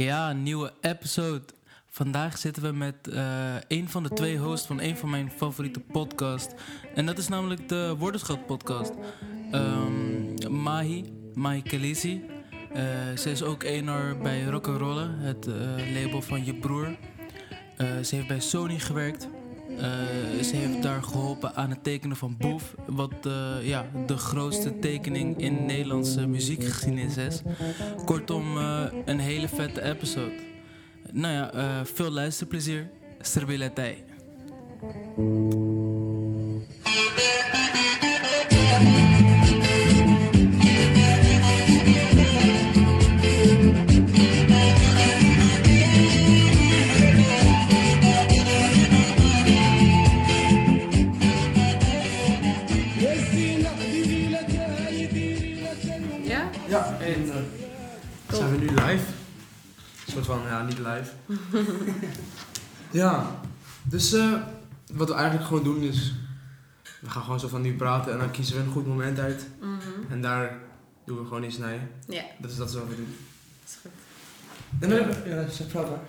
Ja, een nieuwe episode. Vandaag zitten we met eh, een van de twee hosts van een van mijn favoriete podcasts. En dat is namelijk de Woordenschat podcast. Ehm, Mahi, Mahi Kalisi. Uh, ze is ook eener bij Rock'n'Roll, het uh, label van je broer. ze heeft bij Sony gewerkt. Ze heeft daar geholpen aan het tekenen van Boef. Wat ja, de grootste tekening in Nederlandse muziekgeschiedenis is. Kortom, een hele vette episode. Nou ja, veel luisterplezier. Serbilatij. Van, ja, niet live. ja, dus uh, wat we eigenlijk gewoon doen is, we gaan gewoon zo van nu praten en dan kiezen we een goed moment uit. Mhm. En daar doen we gewoon iets naar. Ja, Dat is, dat is wat we doen. is goed. En dan hebben we, ja, zeg praat maar.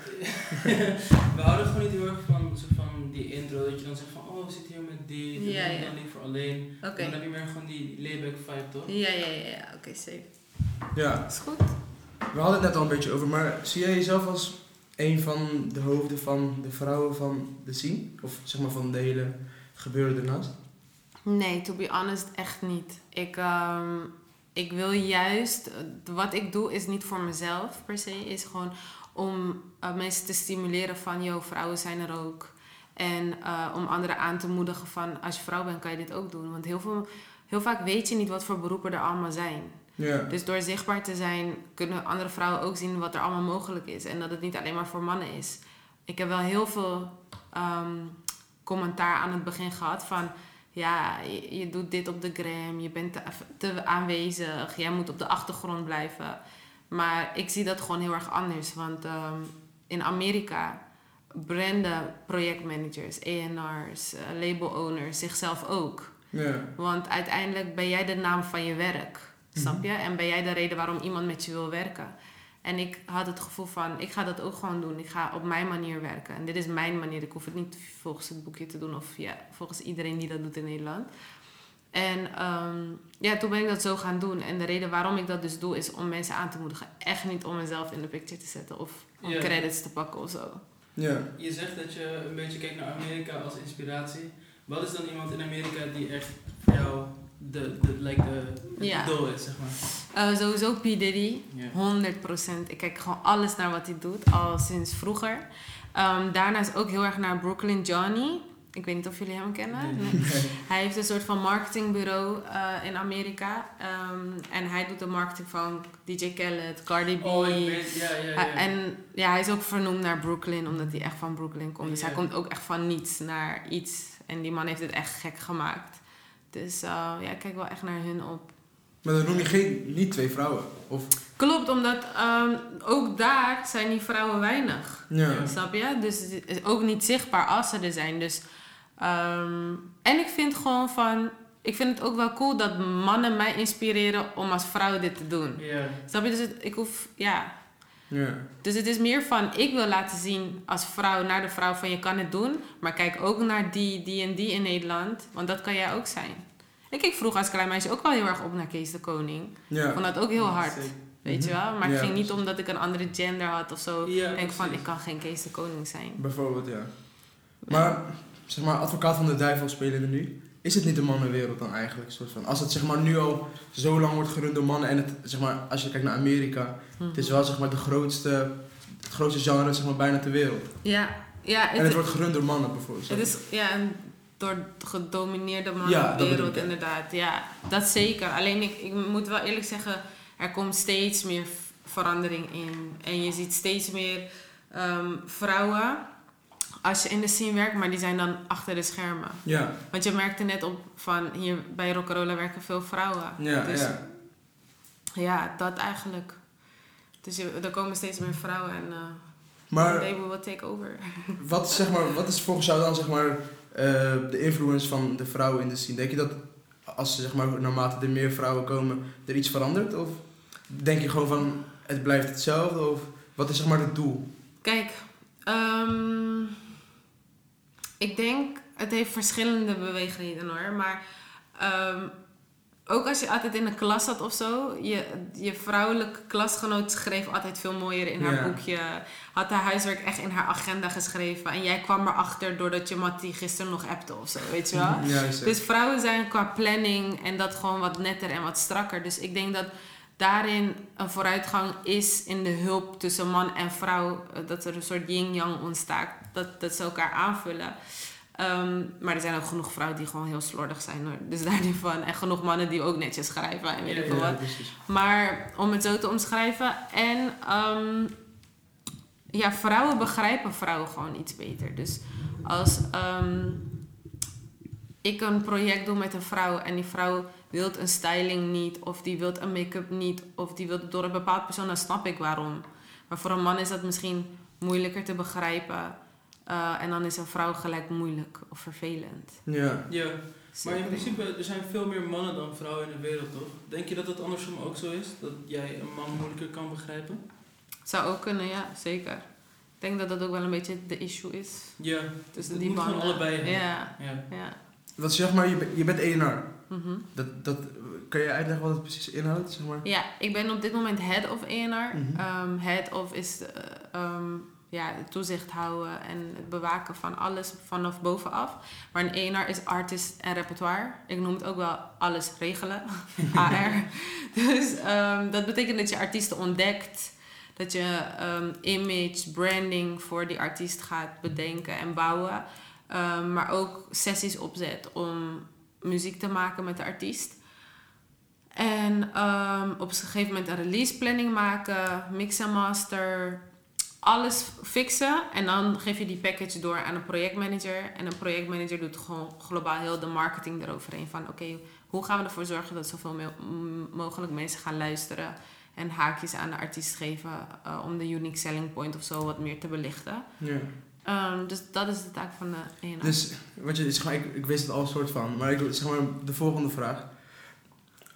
we houden gewoon niet heel erg van, zo van die intro, dat je dan zegt van, oh, we zitten hier met die, we Ja, ja. dan liever alleen. Dan heb je meer gewoon die layback vibe, toch? Ja, ja, ja, ja. oké, safe. Ja, Is goed. We hadden het net al een beetje over, maar zie jij jezelf als een van de hoofden van de vrouwen van de scene? Of zeg maar van de hele gebeuren ernaast? Nee, to be honest, echt niet. Ik, ehm, ik wil juist, wat ik doe is niet voor mezelf per se, is gewoon om eh, mensen te stimuleren van, yo, vrouwen zijn er ook. En eh, om anderen aan te moedigen van, als je vrouw bent, kan je dit ook doen. Want heel, veel, heel vaak weet je niet wat voor beroepen er allemaal zijn. Ja. Dus door zichtbaar te zijn, kunnen andere vrouwen ook zien wat er allemaal mogelijk is. En dat het niet alleen maar voor mannen is. Ik heb wel heel veel ehm, commentaar aan het begin gehad van... Ja, je, je doet dit op de gram, je bent te, te aanwezig, jij moet op de achtergrond blijven. Maar ik zie dat gewoon heel erg anders. Want ehm, in Amerika branden projectmanagers, A&R's, eh, label owners zichzelf ook. Ja. Want uiteindelijk ben jij de naam van je werk. Snap Mhm. je? En ben jij de reden waarom iemand met je wil werken. En ik had het gevoel van, ik ga dat ook gewoon doen. Ik ga op mijn manier werken. En dit is mijn manier. Ik hoef het niet volgens het boekje te doen. Of ja, volgens iedereen die dat doet in Nederland. En ehm, ja, toen ben ik dat zo gaan doen. En de reden waarom ik dat dus doe, is om mensen aan te moedigen. Echt niet om mezelf in de picture te zetten. Of om credits te pakken of zo. Ja. Je zegt dat je een beetje kijkt naar Amerika als inspiratie. Wat is dan iemand in Amerika die echt voor jou de, de, like de, Ja. idool is, zeg maar? Eh, sowieso P. Diddy. Ja. 100%. Ik kijk gewoon alles naar wat hij doet, al sinds vroeger. Ehm, daarnaast ook heel erg naar Brooklyn Johnny. Ik weet niet of jullie hem kennen. Nee. Nee. Hij heeft een soort van marketingbureau eh, in Amerika. Ehm, en hij doet de marketing van DJ Khaled, Cardi B. Oh, ik weet, ja, ja, ja. Hij- en ja, hij is ook vernoemd naar Brooklyn, omdat hij echt van Brooklyn komt. Dus hij komt ook echt van niets naar iets. En die man heeft het echt gek gemaakt. Dus eh, ja, ik kijk wel echt naar hun op. Maar dan noem je geen, niet twee vrouwen. Of, Klopt, omdat ehm, ook daar zijn die vrouwen weinig. ja. Snap je? Dus het is ook niet zichtbaar als ze er zijn. Dus, ehm, en ik vind gewoon van... Ik vind het ook wel cool dat mannen mij inspireren om als vrouw dit te doen. Ja. Snap je? Dus het, ik hoef... Ja. Ja. Dus het is meer van... Ik wil laten zien als vrouw naar de vrouw van je kan het doen. Maar kijk ook naar die, die en die in Nederland. Want dat kan jij ook zijn. Ik keek vroeger als klein meisje ook wel heel erg op naar Kees de Koning. Ik vond dat ook heel Ja, hard. zeker. Weet je Mhm. wel? Maar Ja, het ging niet precies. omdat ik een andere gender had of zo. Ja, Ik denk van, ik kan geen Kees de Koning zijn. Bijvoorbeeld, ja. Maar, zeg maar, advocaat van de duivel spelen er nu. Is het niet een mannenwereld dan eigenlijk? Soort van, als het zeg maar nu al zo lang wordt gerund door mannen en het, zeg maar, als je kijkt naar Amerika, het is wel zeg maar de grootste, het grootste genre zeg maar bijna ter wereld. Ja, ja En het het, wordt gerund door mannen bijvoorbeeld. het is ja, een door gedomineerde mannenwereld inderdaad. Ja, dat zeker. Alleen ik, ik moet wel eerlijk zeggen, er komt steeds meer verandering in. En je ziet steeds meer ehm, vrouwen als je in de scene werkt, maar die zijn dan achter de schermen. Ja, Want je merkte net op van hier bij Rock'n'Rolla werken veel vrouwen. ja, Dus ja. Ja, dat eigenlijk. Dus je, er komen steeds meer vrouwen en uh, Maar they will take over. wat, zeg maar, wat is volgens jou dan zeg maar, eh, de influence van de vrouwen in de scene? Denk je dat als zeg maar, naarmate er meer vrouwen komen, er iets verandert? Of denk je gewoon van het blijft hetzelfde? Of wat is zeg maar het doel? Kijk, ehm, ik denk, het heeft verschillende beweegredenen hoor. Maar ehm, ook als je altijd in een klas zat of zo, je, je vrouwelijke klasgenoot schreef altijd veel mooier in haar boekje. Had haar huiswerk echt in haar agenda geschreven. En jij kwam erachter doordat je Mattie gisteren nog appte of zo, weet je wel? Dus vrouwen zijn qua planning en dat gewoon wat netter en wat strakker. Dus ik denk dat daarin een vooruitgang is in de hulp tussen man en vrouw. eh, Dat er een soort yin-yang ontstaat. Dat, dat ze elkaar aanvullen. Ehm, maar er zijn ook genoeg vrouwen die gewoon heel slordig zijn. Hoor. Dus daar niet van. En genoeg mannen die ook netjes schrijven en weet ik ja, wat. precies. Maar om het zo te omschrijven. En ehm, ja, vrouwen begrijpen vrouwen gewoon iets beter. Dus als ehm, ik een project doe met een vrouw en die vrouw wil een styling niet, of die wil een make-up niet, of die wil door een bepaald persoon, dan snap ik waarom. Maar voor een man is dat misschien moeilijker te begrijpen. Eh, en dan is een vrouw gelijk moeilijk of vervelend. Ja. Ja, maar in principe, er zijn veel meer mannen dan vrouwen in de wereld, toch? Denk je dat het andersom ook zo is? Dat jij een man moeilijker kan begrijpen? Zou ook kunnen, ja, zeker. Ik denk dat dat ook wel een beetje de issue is. Ja, Tussen Het die mannen. allebei hebben. Ja, ja. ja. Wat zeg maar, je, bent- je bent ENR. Mhm. Dat, dat, kan je uitleggen wat het precies inhoudt? Zeg maar? Ja, ik ben op dit moment head of ENR. Mhm. Ehm, head of is eh, ehm, ja, toezicht houden en het bewaken van alles vanaf bovenaf. Maar een ENR is artist en repertoire. Ik noem het ook wel alles regelen, AR. dus ehm, dat betekent dat je artiesten ontdekt. Dat je ehm, image, branding voor die artiest gaat bedenken en bouwen. Ehm, maar ook sessies opzet om muziek te maken met de artiest. En op een gegeven moment een release planning maken, mix en master, alles fixen. En dan geef je die package door aan een projectmanager. En een projectmanager doet gewoon globaal heel de marketing eroverheen. Van oké, hoe gaan we ervoor zorgen dat zoveel mogelijk mensen gaan luisteren. En haakjes aan de artiest geven eh, om de unique selling point of zo wat meer te belichten. Ja. Ehm, dus dat is de taak van de ENA. Dus, wat je, zeg maar, ik, ik wist het al soort van, maar ik zeg maar de volgende vraag.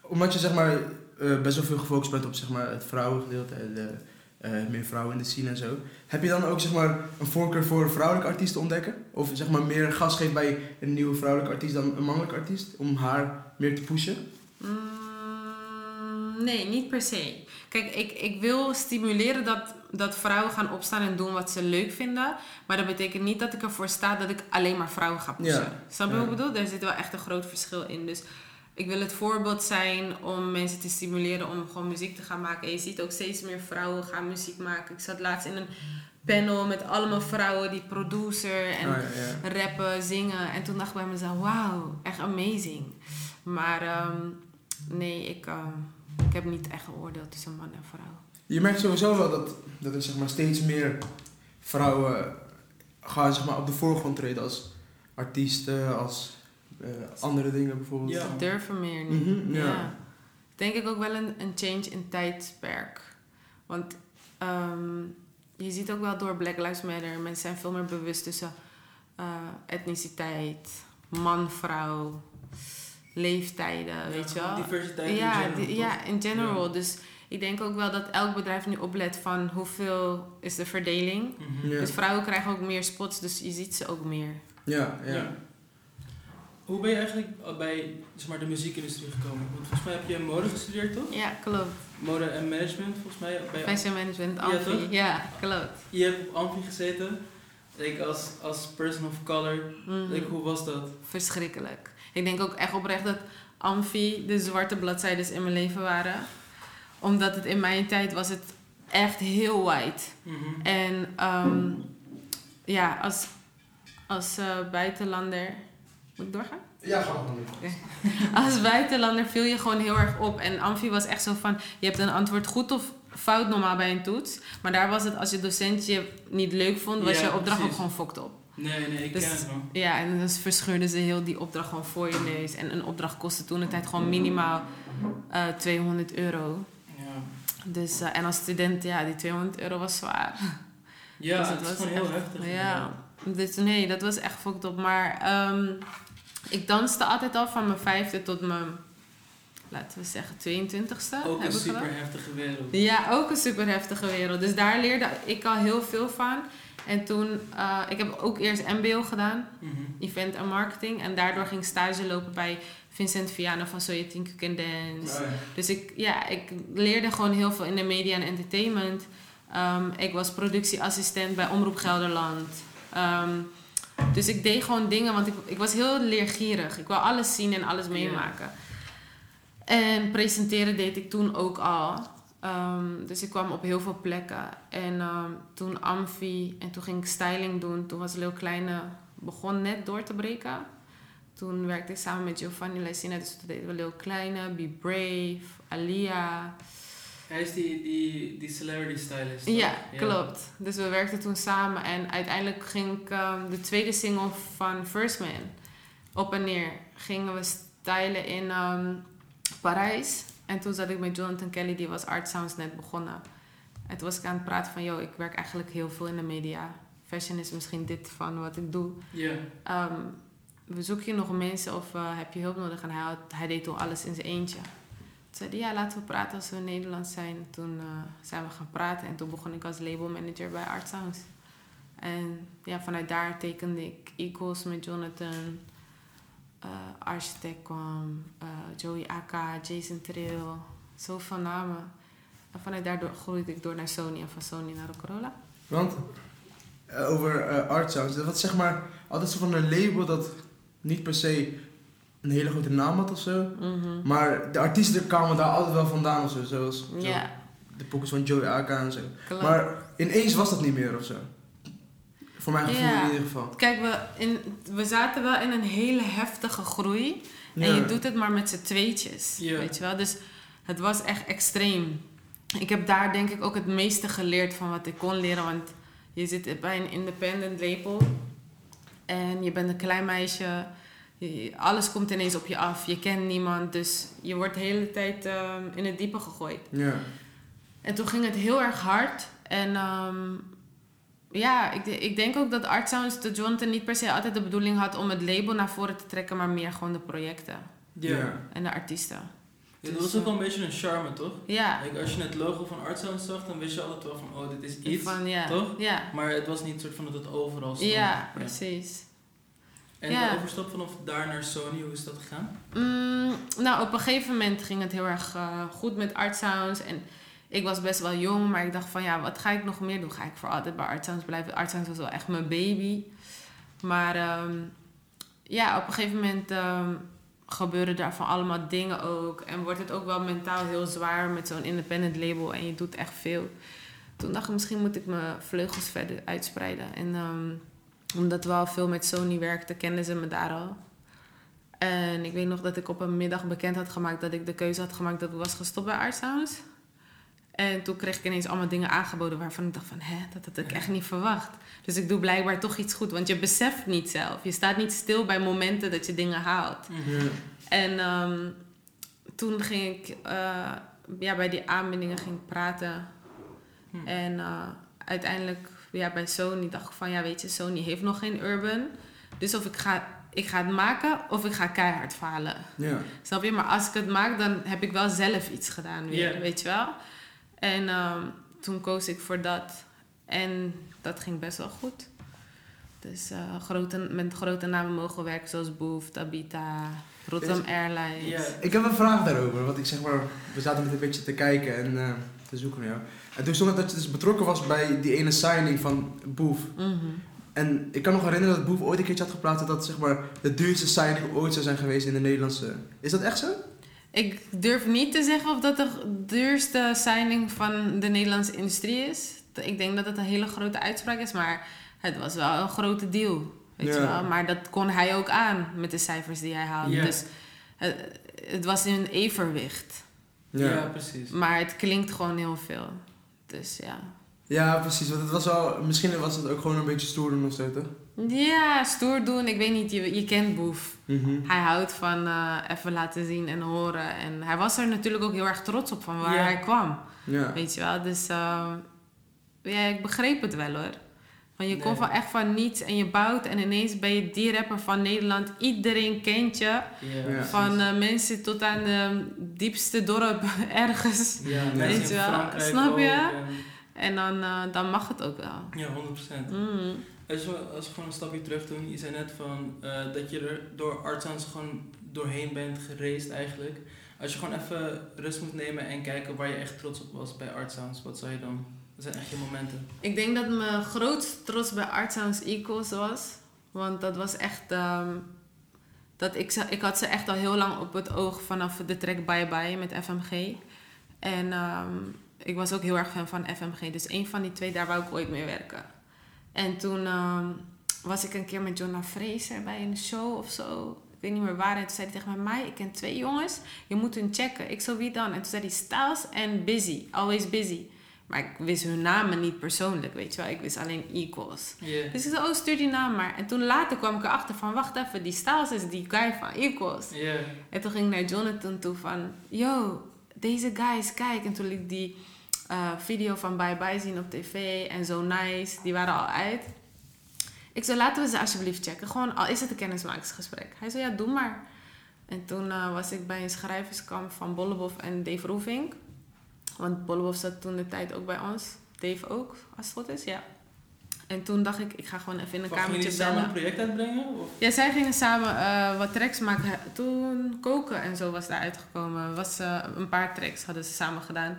Omdat je zeg maar eh, best wel veel gefocust bent op zeg maar, het vrouwengedeelte en de, meer vrouwen in de scene en zo. Heb je dan ook zeg maar, een voorkeur voor vrouwelijke artiest te ontdekken? Of zeg maar meer gas geeft bij een nieuwe vrouwelijke artiest dan een mannelijke artiest? Om haar meer te pushen? Mm, nee, niet per se. Kijk, ik, ik wil stimuleren dat, dat vrouwen gaan opstaan en doen wat ze leuk vinden. Maar dat betekent niet dat ik ervoor sta dat ik alleen maar vrouwen ga pushen. Ja. Snap je Ja. wat ik bedoel? Daar zit wel echt een groot verschil in. Dus ik wil het voorbeeld zijn om mensen te stimuleren om gewoon muziek te gaan maken. En je ziet ook steeds meer vrouwen gaan muziek maken. Ik zat laatst in een panel met allemaal vrouwen die producer en Ah, ja, ja. rappen, zingen. En toen dacht ik bij mezelf, wauw, echt amazing. Maar ehm, nee, ik, ehm, ik heb niet echt een oordeel tussen man en vrouw. Je merkt sowieso wel dat, dat er zeg maar, steeds meer vrouwen gaan zeg maar, op de voorgrond treden als artiesten, als eh, andere dingen bijvoorbeeld. Ja. Durven meer nu. Mhm, ja. ja. Denk ik ook wel een, een change in tijdperk. Want ehm, je ziet ook wel door Black Lives Matter, mensen zijn veel meer bewust tussen eh, etniciteit, man, vrouw, leeftijden, weet je wel. Diversiteit in ja, general, di- toch? ja, in general. Ja. Dus ik denk ook wel dat elk bedrijf nu oplet van hoeveel is de verdeling. Mhm. Ja. Dus vrouwen krijgen ook meer spots, dus je ziet ze ook meer. Ja, ja. Hoe ben je eigenlijk bij zeg maar, de muziekindustrie gekomen? Want volgens mij heb je mode gestudeerd, toch? Ja, klopt. Mode en management, volgens mij. Bij Fashion management, Amfi. Ja, klopt. Je hebt op Amfi gezeten. Ik als, als person of color. Ik, hoe was dat? Verschrikkelijk. Ik denk ook echt oprecht dat Amfi de zwarte bladzijden in mijn leven waren. Omdat het in mijn tijd was het echt heel white. Mhm. En ehm, ja, als, als eh, buitenlander... Moet ik doorgaan? Ja, ga gewoon doen. Als buitenlander viel je gewoon heel erg op. En Amfi was echt zo van... Je hebt een antwoord goed of fout normaal bij een toets. Maar daar was het als je docent je niet leuk vond... was Ja, je opdracht precies. ook gewoon fokt op. Nee, nee, ik Dus- ken het wel. Ja, en dan verscheurden ze heel die opdracht gewoon voor je neus. En een opdracht kostte toen de tijd gewoon minimaal eh 200 euro. Ja, Dus, eh, en als student, ja, die 200 euro was zwaar. ja Dus is was gewoon heel echt- heftig. Ja. Dus nee, dat was echt fucked op. Maar ehm, ik danste altijd al van mijn vijfde tot mijn laten we zeggen, 22ste. Ook een gedaan. super heftige wereld. Ja, ook een super heftige wereld. Dus daar leerde ik al heel veel van. En toen, eh, ik heb ook eerst MBO gedaan, Mhm. event en marketing. En daardoor ging ik stage lopen bij Vincent Viano van Soyatien Cook and Dance. Oh ja. Dus ik, ja, ik leerde gewoon heel veel in de media en entertainment. Ehm, ik was productieassistent bij Omroep Gelderland. Ehm, dus ik deed gewoon dingen, want ik, ik was heel leergierig. Ik wou alles zien en alles meemaken. En presenteren deed ik toen ook al. Ehm, dus ik kwam op heel veel plekken. En ehm, toen Amfi en toen ging ik styling doen. Toen was Lil Kleine begon net door te breken. Toen werkte ik samen met Giovanni Lacina. Dus toen deden we Lil Kleine, Be Brave, Alia. Hij is die, die, die celebrity stylist. Ja, klopt. Dus we werkten toen samen. En uiteindelijk ging ik ehm, de tweede single van First Man, Op en Neer, gingen we stylen in ehm, Parijs. En toen zat ik met Jonathan Kelly, die was Art Sounds net begonnen. En toen was ik aan het praten van, yo, ik werk eigenlijk heel veel in de media. Fashion is misschien dit van wat ik doe. Ja. We zoeken je nog mensen of eh, heb je hulp nodig? En hij, had, hij deed toen alles in zijn eentje. Toen zei hij, ja, laten we praten als we in Nederland zijn. Toen eh, zijn we gaan praten en toen begon ik als labelmanager bij Art Sounds. En ja, vanuit daar tekende ik Equals met Jonathan. eh Architect kwam, eh, Joey Aka, Jason Trill, zoveel namen. En vanuit daar groeide ik door naar Sony en van Sony naar Corolla. Want eh, over eh, art sounds, dat zeg maar altijd zo van een label dat niet per se een hele grote naam had of zo. Mhm. Maar de artiesten kwamen daar altijd wel vandaan of zo. Zoals zo Ja, de pokkers van Joey Aka en zo. klopt. Maar ineens was dat niet meer of zo. Voor mijn gevoel in ieder geval. Kijk, we, in, we zaten wel in een hele heftige groei. En je doet het maar met z'n tweetjes. Weet je wel? Dus het was echt extreem. Ik heb daar denk ik ook het meeste geleerd van wat ik kon leren. Want je zit bij een independent label. En je bent een klein meisje. Alles komt ineens op je af. Je kent niemand. Dus je wordt de hele tijd ehm, in het diepe gegooid. Ja. En toen ging het heel erg hard. En ehm, ja, ik, ik denk ook dat Art Sounds de Jonathan niet per se altijd de bedoeling had om het label naar voren te trekken, maar meer gewoon de projecten Ja. Ja. en de artiesten. Ja, dat was ook wel een beetje een charme, toch? Ja, als je het logo van Art Sound zag, dan wist je altijd wel van, oh, dit is iets. van, ja, toch? Ja, Maar het was niet soort van dat het overal stond. ja, precies. En Ja. de overstap vanaf daar naar Sony, hoe is dat gegaan? Mm, nou, op een gegeven moment ging het heel erg eh, goed met Art Sounds. En ik was best wel jong, maar ik dacht van ja, wat ga ik nog meer doen? Ga ik voor altijd bij Art Sounds blijven? Art Sounds was wel echt mijn baby. Maar ehm, ja, op een gegeven moment ehm, gebeuren daarvan allemaal dingen ook. En wordt het ook wel mentaal heel zwaar met zo'n independent label en je doet echt veel. Toen dacht ik, misschien moet ik mijn vleugels verder uitspreiden. En ehm, omdat we al veel met Sony werkten, kenden ze me daar al. En ik weet nog dat ik op een middag bekend had gemaakt dat ik de keuze had gemaakt dat ik was gestopt bij Art Sounds. En toen kreeg ik ineens allemaal dingen aangeboden waarvan ik dacht van, hè, dat had ik echt niet verwacht. Dus ik doe blijkbaar toch iets goed, want je beseft niet zelf. Je staat niet stil bij momenten dat je dingen haalt. Ja. En ehm, toen ging ik eh, ja, bij die aanbiedingen ging praten. Hm. En eh, uiteindelijk ja, bij Sony dacht ik van ja, weet je, Sony heeft nog geen urban. Dus of ik ga, ik ga het maken of ik ga keihard falen. Ja. Snap je? Maar als ik het maak, dan heb ik wel zelf iets gedaan weer, weet je wel. En ehm, toen koos ik voor dat. En dat ging best wel goed. Dus eh, grote, met grote namen mogen werken zoals Boef, Tabita, Rotterdam Airlines. Ja. Ik heb een vraag daarover, want ik zeg maar, we zaten met een beetje te kijken en eh, te zoeken naar jou. En toen stond het dat je dus betrokken was bij die ene signing van Boef. Mhm. En ik kan nog herinneren dat Boef ooit een keertje had geplaatst dat dat zeg maar de duurste signing ooit zou zijn geweest in de Nederlandse. Is dat echt zo? Ik durf niet te zeggen of dat de duurste signing van de Nederlandse industrie is. Ik denk dat het een hele grote uitspraak is, maar het was wel een grote deal. Weet je wel? Maar dat kon hij ook aan met de cijfers die hij haalde. Dus het, het was in evenwicht. Ja. precies. Maar het klinkt gewoon heel veel. Dus ja. Ja, precies. Want het was wel, misschien was het ook gewoon een beetje stoer doen of zo, toch? Ja, stoer doen. Ik weet niet, je, je kent Boef. Mhm. Hij houdt van eh, even laten zien en horen. En hij was er natuurlijk ook heel erg trots op van waar Ja. hij kwam. Ja. Weet je wel, dus ehm, ja, ik begreep het wel hoor. Want je Nee. komt van echt van niets en je bouwt en ineens ben je die rapper van Nederland. Iedereen kent je. Ja. Van eh, mensen tot aan de diepste dorp ergens. Ja, Weet mensen in je wel, snap je? ook, en- dan, eh, dan mag het ook wel. ja, 100%. Mm. Als we, als we gewoon een stapje terug doen, je zei net van eh, dat je er door artsounds gewoon doorheen bent geraced eigenlijk. Als je gewoon even rust moet nemen en kijken waar je echt trots op was bij artsounds, wat zou je dan? Dat zijn echt je momenten. Ik denk dat mijn grootste trots bij Art Sounds Equals was. Want dat was echt... ehm, dat ik, ik had ze echt al heel lang op het oog vanaf de track Bye Bye met FMG. En ehm, ik was ook heel erg fan van FMG. Dus een van die twee, daar wou ik ooit mee werken. En toen ehm, was ik een keer met Jonna Fraser bij een show of zo. Ik weet niet meer waar. En toen zei hij tegen mij, ik ken twee jongens. Je moet hun checken. Ik zo, wie dan? En toen zei hij Styles en Busy. Always Busy. Maar ik wist hun namen niet persoonlijk, weet je wel. Ik wist alleen Equals. Yeah. Dus ik zei, oh, stuur die naam maar. En toen later kwam ik erachter van, wacht even, die Styles is die guy van Equals. Yeah. En toen ging ik naar Jonathan toe van, yo, deze guys, kijk. En toen liet ik die eh, video van Bye Bye zien op tv en zo nice. Die waren al uit. Ik zei, laten we ze alsjeblieft checken. Gewoon, al is het een kennismakingsgesprek. Hij zei, ja, doe maar. En toen eh, was ik bij een schrijverskamp van Bollebof en Dave Roefink. Want Bollebof zat toen de tijd ook bij ons. Dave ook, als het goed is, ja. En toen dacht ik, ik ga gewoon even in een kamertje jullie samen bellen. een project uitbrengen? Of? Ja, zij gingen samen eh, wat tracks maken. Toen koken en zo was daar uitgekomen. Was, eh, een paar tracks hadden ze samen gedaan.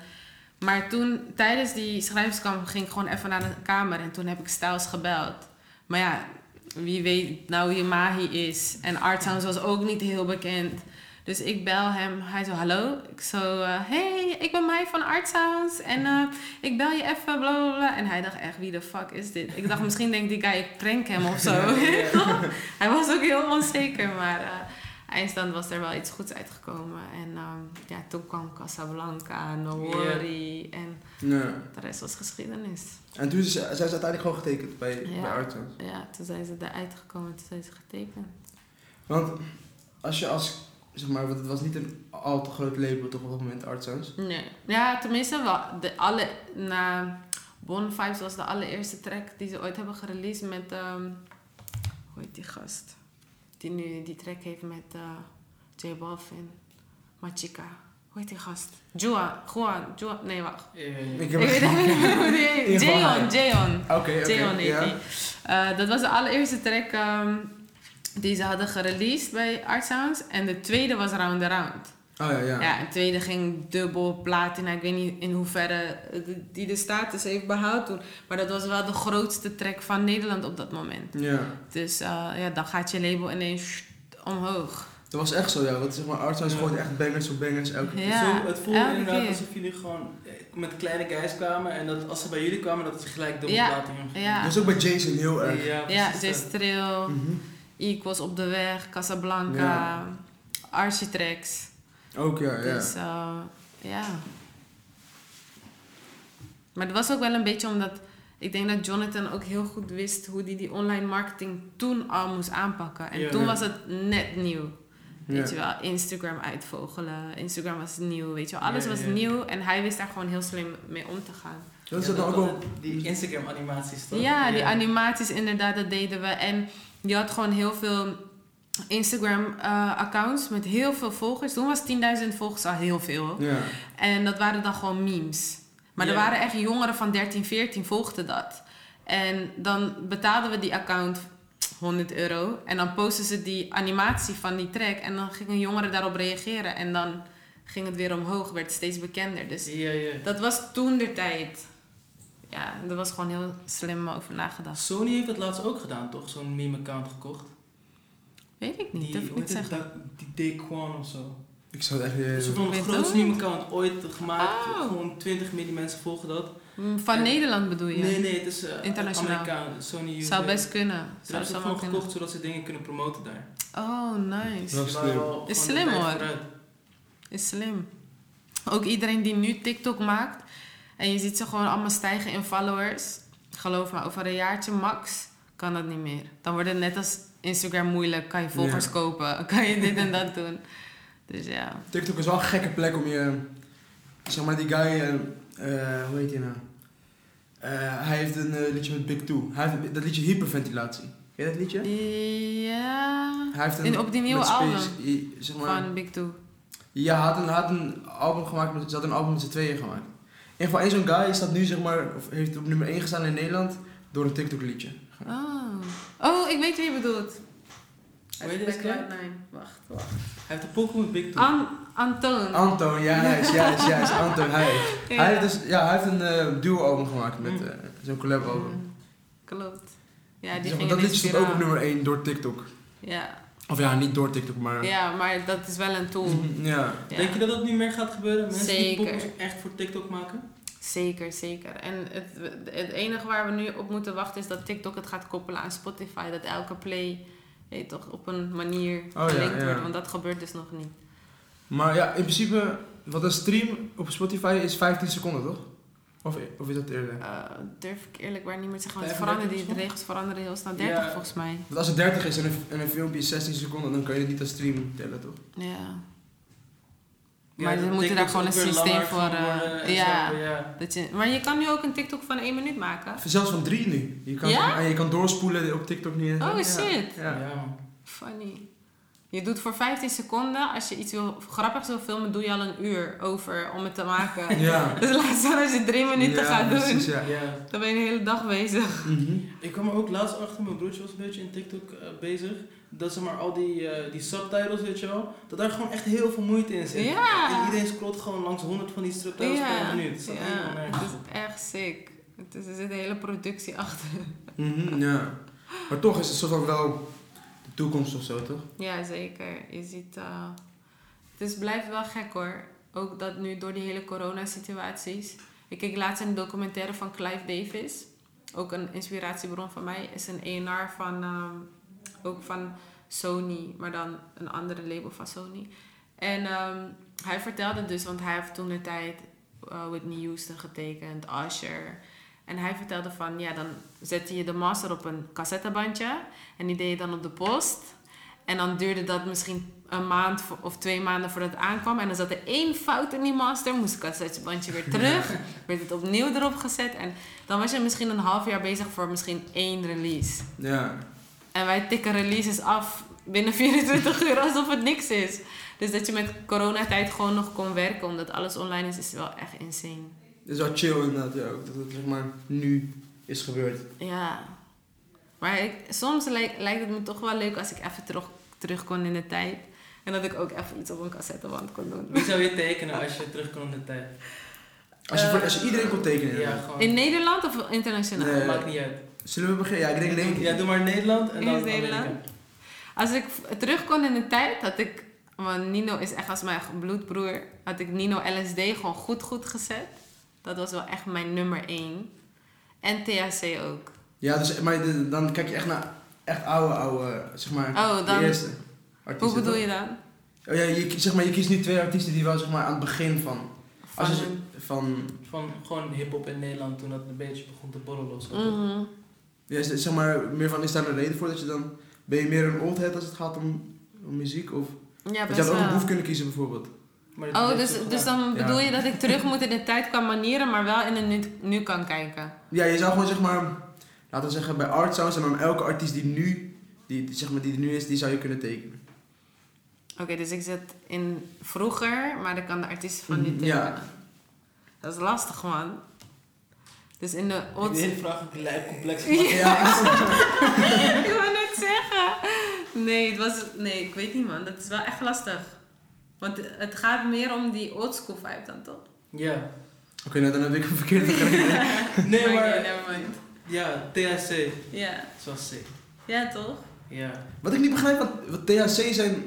Maar toen, tijdens die schrijverskamp, ging ik gewoon even naar de kamer. En toen heb ik Styles gebeld. Maar ja, wie weet nou wie Mahi is. En Art Sounds was ook niet heel bekend. Dus ik bel hem. Hij zo, hallo. Ik zo, eh, hey, ik ben Mai van Art Sounds. En eh, ik bel je even, bla bla bla. En hij dacht echt, wie de fuck is dit? Ik dacht, misschien denkt die guy, ik prank hem of zo. hij was ook heel onzeker. Maar eh eindstand was er wel iets goeds uitgekomen. En ehm, ja, toen kwam Casablanca, No Ja. Worry. En de rest was geschiedenis. En toen zijn ze uiteindelijk gewoon getekend bij, Ja. bij. Ja, toen zijn ze eruit gekomen. Toen zijn ze getekend. Want als je als, zeg maar, want het was niet een al te groot label toch op dat moment, Artsounds. Nee. Ja, tenminste wel. De alle, na Bon Vibes was de allereerste track die ze ooit hebben gereleased met... ehm hoe heet die gast? Die nu die track heeft met eh J Balvin. Machika. Hoe heet die gast? Juan. Juan. Juan. Nee, wacht. Yeah. Ik Ik weet niet Jeon. Jeon. Oké, oké. Jeon heet ja. die. Eh, dat was de allereerste track ehm, die ze hadden gereleased bij Art Sounds. En de tweede was Round the Round. Oh ja, ja. Ja, en tweede ging dubbel platina. Ik weet niet in hoeverre eh, die de status heeft behaald toen. Maar dat was wel de grootste track van Nederland op dat moment. Ja. Dus eh, ja, dan gaat je label ineens omhoog. Dat was echt zo, ja. Want zeg maar, Artsounds Ja. gooit echt bangers op bangers elke keer. Ja, Zo, het voelde inderdaad keer. alsof jullie gewoon eh, met kleine guys kwamen en dat als ze bij jullie kwamen, dat ze gelijk dubbel Ja, platinum gingen. ja. Dat was ook bij Jason heel erg. Ja, Ja, precies Jay dat. Trill, Mhm. Equals op de weg, Casablanca, Ja. Architracks. Ook, ja, ja. Dus eh, ja. Maar het was ook wel een beetje omdat ik denk dat Jonathan ook heel goed wist hoe hij die online marketing toen al moest aanpakken. En Ja. toen Ja. was het net nieuw. Weet Ja. je wel, Instagram uitvogelen. Instagram was nieuw, weet je wel. Alles Ja, was ja. nieuw en hij wist daar gewoon heel slim mee om te gaan. Dat is het ook dat- wel... Die Instagram animaties toch? Ja, die animaties inderdaad, dat deden we. En je had gewoon heel veel Instagram-accounts met heel veel volgers. Toen was 10.000 volgers al heel veel. Ja. En dat waren dan gewoon memes. Maar er waren echt jongeren van 13, 14 volgden dat. En dan betaalden we die account 100 euro. En dan posten ze die animatie van die track. En dan gingen jongeren daarop reageren. En dan ging het weer omhoog, werd steeds bekender. Dus dat was toen de tijd. Ja, er was gewoon heel slim over nagedacht. Sony heeft dat laatst ook gedaan, toch? Zo'n meme-account gekocht. Weet ik niet, Die, dat ik niet zeggen. Da- die Daquan of zo. Ik zou het echt niet... Dat weten. ook. meme-account ooit gemaakt. Oh. Gewoon 20 miljoen mensen volgen dat. Mm, Van En- Nederland bedoel je? Nee, nee, het is uh, Internationaal. Amerikaan, Sony UK. Zou best kunnen. Ze Zou hebben het zomaar gewoon kunnen. gekocht zodat ze dingen kunnen promoten daar. Oh, nice. Dat is slim. wel Is slim, hoor. vooruit. Is slim. Ook iedereen die nu TikTok maakt en je ziet ze gewoon allemaal stijgen in followers. Geloof me, over een jaartje max kan dat niet meer. Dan wordt het net als Instagram moeilijk. Kan je volgers Ja. kopen? Kan je dit en dat doen? Dus ja. TikTok is wel een gekke plek om je... Zeg maar die guy... eh, eh, hoe heet hij nou? Eh, hij heeft een liedje met Big Two. Hij heeft dat liedje Hyperventilatie. Ken je dat liedje? Ja. Hij heeft een, In- op die nieuwe Space- album zeg maar, Van Big Two. Ja, hij had een, hij had een album gemaakt, met, ze had een album met z'n tweeën gemaakt. In ieder geval, één zo'n guy staat nu, zeg maar, of heeft op nummer 1 gestaan in Nederland door een TikTok liedje. Oh. Oh, ik weet wie je bedoelt. Hoe heet deze Bij guy? Cloud9. Wacht, wacht. Hij heeft een pokoe met Big Two. An Antoon. Anton, ja, juist, juist, juist, Anton, hij. Ja. Hij heeft, dus, ja, hij heeft een eh, duo-album gemaakt met Mm. eh, zo'n collab-album. Mm, Klopt. Ja, die maar, ging dat liedje stond ook op nummer 1 door TikTok. Ja. Of ja, niet door TikTok, maar... ja, maar dat is wel een tool. Mhm, ja. Ja. Denk je dat dat nu meer gaat gebeuren? Mensen die Zeker. pokoes echt voor TikTok maken? Zeker, zeker. En het, het enige waar we nu op moeten wachten is dat TikTok het gaat koppelen aan Spotify. Dat elke play hey, toch op een manier ja, gelinkt ja. wordt. Want dat gebeurt dus nog niet. Maar ja, in principe, wat een stream op Spotify is 15 seconden, toch? Of, of is dat eerder? Eh, durf ik eerlijk waar niet meer te zeggen. Want het 35 veranderen, die de regels veranderen heel snel. 30 Ja. volgens mij. Want als het 30 is en een, en een filmpje is 16 seconden, dan kan je het niet als stream tellen, toch? Ja. Ja, Maar moeten TikTok daar gewoon een systeem voor, gaan eh, en ja. zo, ja. Dat je, maar je kan nu ook een TikTok van één minuut maken. Zelfs van drie nu. Je kan, je kan doorspoelen op TikTok niet. Oh, shit. Ja. Ja, man. Funny. Je doet voor 15 seconden, als je iets wil, grappigs wil filmen, doe je al een uur over om het te maken. Ja. Dus laat staan als je drie minuten Ja, gaat doen. precies, ja. Ja. Dan ben je de hele dag bezig. Mhm. Ik kwam er ook laatst achter, mijn broertje was een beetje in TikTok eh, bezig. Dat ze maar al die, eh, die subtitles, weet je wel, dat daar gewoon echt heel veel moeite in zit. Ja. En iedereen scrolt gewoon langs honderd van die subtitles Ja, per minuut. Dat ja. nergens het is echt sick. Het is, er zit een hele productie achter. Mhm, ja. Maar toch is het soort van wel toekomst of zo, toch? Ja, zeker. Je ziet... eh, het is, blijft wel gek hoor. Ook dat nu door die hele coronasituaties... Ik keek laatst een documentaire van Clive Davis. Ook een inspiratiebron van mij. Is een ENR van... ehm, ook van Sony. Maar dan een andere label van Sony. En ehm, hij vertelde dus... Want hij heeft toen de tijd... eh, Whitney Houston getekend. Usher... En hij vertelde van, ja, dan zette je de master op een cassettebandje. En die deed je dan op de post. En dan duurde dat misschien een maand of twee maanden voordat het aankwam. En dan zat er één fout in die master. Moest het cassettebandje weer terug. Werd het opnieuw erop gezet. En dan was je misschien een half jaar bezig voor misschien één release. Ja. En wij tikken releases af binnen 24 uur alsof het niks is. Dus dat je met coronatijd gewoon nog kon werken omdat alles online is, is wel echt insane. Het is wel chill inderdaad, ja, ook dat het zeg maar nu is gebeurd. Ja. Maar ik, soms lijkt, lijkt het me toch wel leuk als ik even terug, terug kon in de tijd. En dat ik ook even iets op een cassetteband kon doen. Wie zou je tekenen als je terugkomt in de tijd? Als je, voor- Eh, als je iedereen kon tekenen. Ja, gewoon. In Nederland of internationaal? Nee. Maakt niet uit. Zullen we beginnen? Ja, ik denk denk Ja, doe maar Nederland en dan Nederland. Amerika. Als ik terug kon in de tijd, had ik... Want Nino is echt als mijn bloedbroer. Had ik Nino LSD gewoon goed goed gezet. Dat was wel echt mijn nummer één. En THC ook. Ja, dus, maar de- dan kijk je echt naar echt oude, oude, zeg maar, Oh, dan- de eerste Hoe artiesten. bedoel toch? je dan? Oh, ja, je, zeg maar, je kiest nu twee artiesten die wel zeg maar, aan het begin van... Als Van je, een- van Van gewoon hip-hop in Nederland toen dat een beetje begon te borrelen of zo. Mhm. ja, is- zeg maar, meer van, is daar een reden voor dat je dan... Ben je meer een old head als het gaat om, om muziek? Of, Ja, je had ook een boef kunnen kiezen bijvoorbeeld. Oh, dus, dus dan Ja. bedoel je dat ik terug moet in de tijd qua manieren, maar wel in de nu, nu kan kijken. Ja, je zou gewoon zeg maar, laten we zeggen bij Art Sounds en dan elke artiest die nu, die, zeg maar, die er nu is, die zou je kunnen tekenen. Oké, dus ik zit in vroeger, maar dan kan de artiest van nu Mhm, tekenen. ja. Dat is lastig, man. Dus in de Ik de hele vraag lijp complex Ja. gemaakt. ik wou net zeggen. Nee, het was... Nee, ik weet niet, man. Dat is wel echt lastig. Want het gaat meer om die oldschool vibe dan, toch? Ja. Oké, nou dan heb ik een verkeerde gekregen. Nee, maar... nevermind. Ja, THC. Ja. Dat wel sick. Ja, toch? Ja. Wat ik niet begrijp, wat THC zijn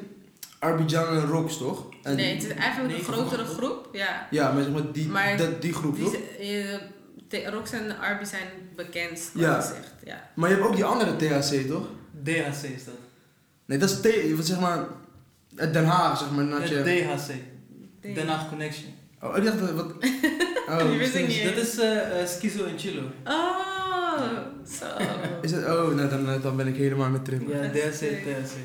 Arbidjan en Rocks, toch? En Nee, het is eigenlijk een grotere groep. Ja. Ja, maar zeg maar die, Maar dat, die groep, Die, toch? T- Rox en Arby zijn bekend, Ja. gezegd. Ja. Maar je hebt ook die andere THC, toch? DHC is dat. Nee, dat is T, wat zeg maar, uit Den Haag, zeg maar. Het je, DHC. Den Haag Connection. oh, ik dacht dat, wat... Oh, Die wist ik niet. Dat is eh, eh, Schizo en Chillo. Oh, zo. Is het, oh, nou, dan, dan ben ik helemaal met Trim. Ja, sick. DHC.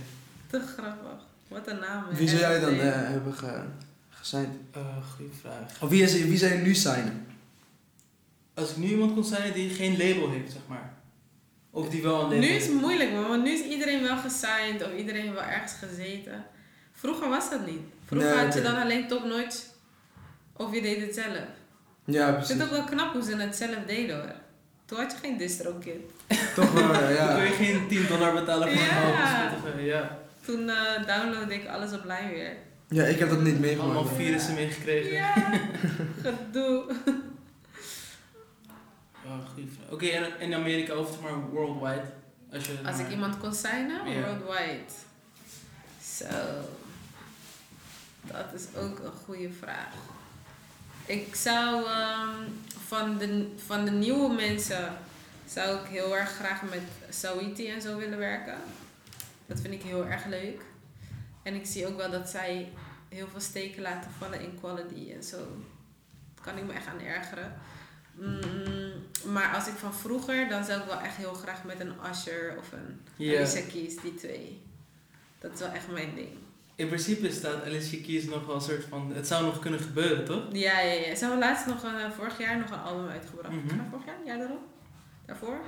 Te grappig. Wat een naam. hè. Wie zou jij dan eh, hebben ge, gesigned? Eh, goeie vraag. Of wie, is, wie zou je nu signen? Als ik nu iemand kon zijn die geen label heeft, zeg maar. Of die wel een label Nu is het moeilijk, man, want nu is iedereen wel gesigned of iedereen wel ergens gezeten. Vroeger was dat niet. Vroeger Nee, had je dan alleen top notch of je deed het zelf. Ja, Ik precies. vind het ook wel knap hoe ze het zelf deden hoor. Toen had je geen distro-kit. Toch wel, ja. kun je geen 10 dollar betalen voor een Ja. album. Spotify, Ja. Toen eh downloadde ik alles op lijn weer. Ja, ik heb dat niet Allemaal meegemaakt. virussen meegekregen. Ja, gedoe. Oh. Oké, en in Amerika of zeg maar worldwide? Als, je, Als maar- ik iemand kon signen, Ja. worldwide. Zo. Dat is ook een goede vraag. Ik zou ehm, van, de, van de nieuwe mensen zou ik heel erg graag met Sawiti en zo willen werken. Dat vind ik heel erg leuk. En ik zie ook wel dat zij heel veel steken laten vallen in quality en zo. Daar kan ik me echt aan ergeren. Mm, maar als ik van vroeger, dan zou ik wel echt heel graag met een Usher of een Ja. Alicia Keys, die twee. Dat is wel echt mijn ding. In principe staat Alicia Keys nog wel een soort van... Het zou nog kunnen gebeuren, toch? Ja, ja, ja. Ze hebben laatst nog een, eh, vorig jaar nog een album uitgebracht. Mhm. Vorig jaar, jaar daarop. Daarvoor.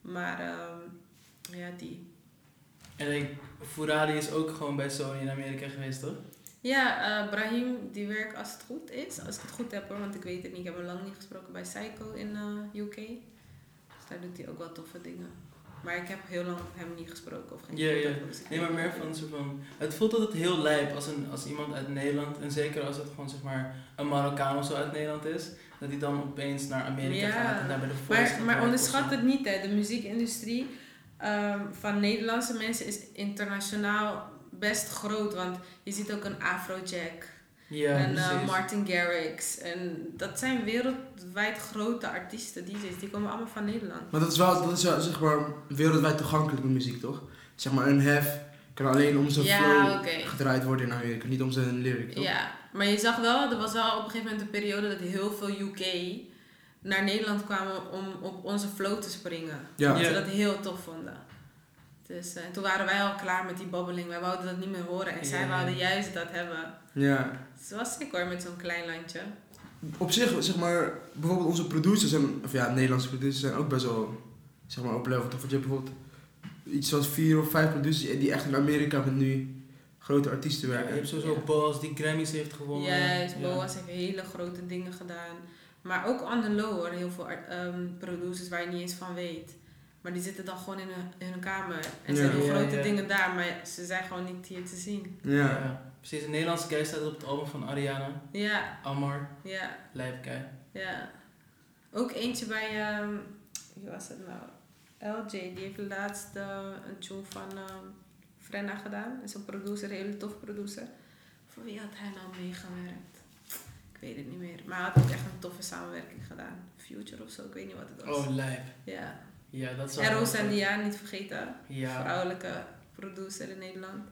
Maar ehm, ja, die. En ik, Furali is ook gewoon bij Sony in Amerika geweest, toch? Ja, eh, Brahim, die werkt als het goed is. Als ik het goed heb hoor, want ik weet het niet. Ik heb hem lang niet gesproken bij Psycho in eh, UK. Dus daar doet hij ook wel toffe dingen. Maar ik heb heel lang hem niet gesproken of geen Ja, ja. contact, dus Nee, maar meer van zo van... Het voelt altijd heel lijp als, een, als iemand uit Nederland... En zeker als het gewoon zeg maar een Marokkaan of zo uit Nederland is... Dat hij dan opeens naar Amerika Ja. gaat en daar bij de Voice Maar, maar onderschat het niet, hè. De muziekindustrie ehm, van Nederlandse mensen is internationaal best groot. Want je ziet ook een Afrojack Ja, en eh. Martin Garrix. En dat zijn wereldwijd grote artiesten, DJ's. Die komen allemaal van Nederland. Maar dat is wel, dat is wel zeg maar wereldwijd toegankelijke muziek, toch? Zeg maar een hef kan alleen om zijn Ja, flow gedraaid worden in Amerika, niet om zijn lyric, toch? Ja, maar je zag wel, er was wel op een gegeven moment een periode dat heel veel UK naar Nederland kwamen om op onze flow te springen. Ja. Dat ze dat heel tof vonden. Dus eh, toen waren wij al klaar met die babbeling. Wij wouden dat niet meer horen. En zij Ja. wouden juist dat hebben. Ja. Dus het was sick hoor, met zo'n klein landje. Op zich, zeg maar, bijvoorbeeld onze producers, en, of ja, Nederlandse producers zijn ook best wel, zeg maar, op level. Toch? Want je hebt bijvoorbeeld iets zoals vier of vijf producers die echt in Amerika met nu grote artiesten Ja, werken. je hebt sowieso Ja. Boas die Grammys heeft gewonnen. Juist, Ja. Boas heeft hele grote dingen gedaan. Maar ook on the low hoor, heel veel art- ehm, producers waar je niet eens van weet. Maar die zitten dan gewoon in hun, in hun kamer. En ze Ja. doen Ja, grote ja. dingen daar, maar ze zijn gewoon niet hier te zien. Ja. Ja. Precies, een Nederlandse guy staat op het album van Ariana. Ja, Amar, ja, lijp guy. ja. Ook eentje bij, ehm wie was het nou? LJ, die heeft laatst eh, een tune van ehm Frenna gedaan. Is een producer, een hele tof producer. Voor wie had hij nou meegewerkt? Ik weet het niet meer. Maar hij had ook echt een toffe samenwerking gedaan. Future of zo, ik weet niet wat het was. Oh, lijp. Ja. Ja, dat is En Roos en Dia, niet vergeten. Ja. Vrouwelijke producer in Nederland.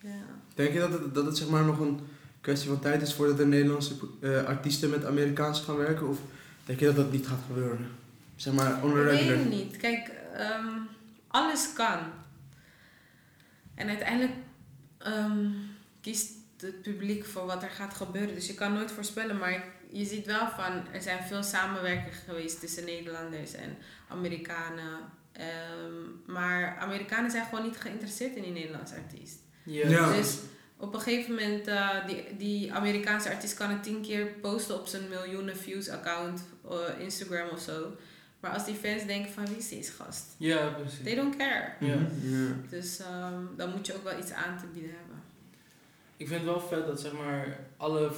Ja. Denk je dat het, dat het zeg maar nog een kwestie van tijd is voordat de Nederlandse eh, artiesten met Amerikaanse gaan werken? Of denk je dat dat niet gaat gebeuren? Zeg maar on Ik weet niet. Kijk, ehm, alles kan. En uiteindelijk ehm, kiest het publiek voor wat er gaat gebeuren. Dus je kan nooit voorspellen, maar je ziet wel van er zijn veel samenwerkingen geweest tussen Nederlanders en Amerikanen. Ehm, maar Amerikanen zijn gewoon niet geïnteresseerd in die Nederlandse artiest. Ja. Ja. Dus op een gegeven moment, eh, die, die Amerikaanse artiest kan het tien keer posten op zijn miljoenen views account, eh, Instagram of zo. Maar als die fans denken van wie is deze gast? Ja, precies. They don't care. Ja. Mhm. Ja. Dus ehm, dan moet je ook wel iets aan te bieden hebben. Ik vind het wel vet dat zeg maar, alle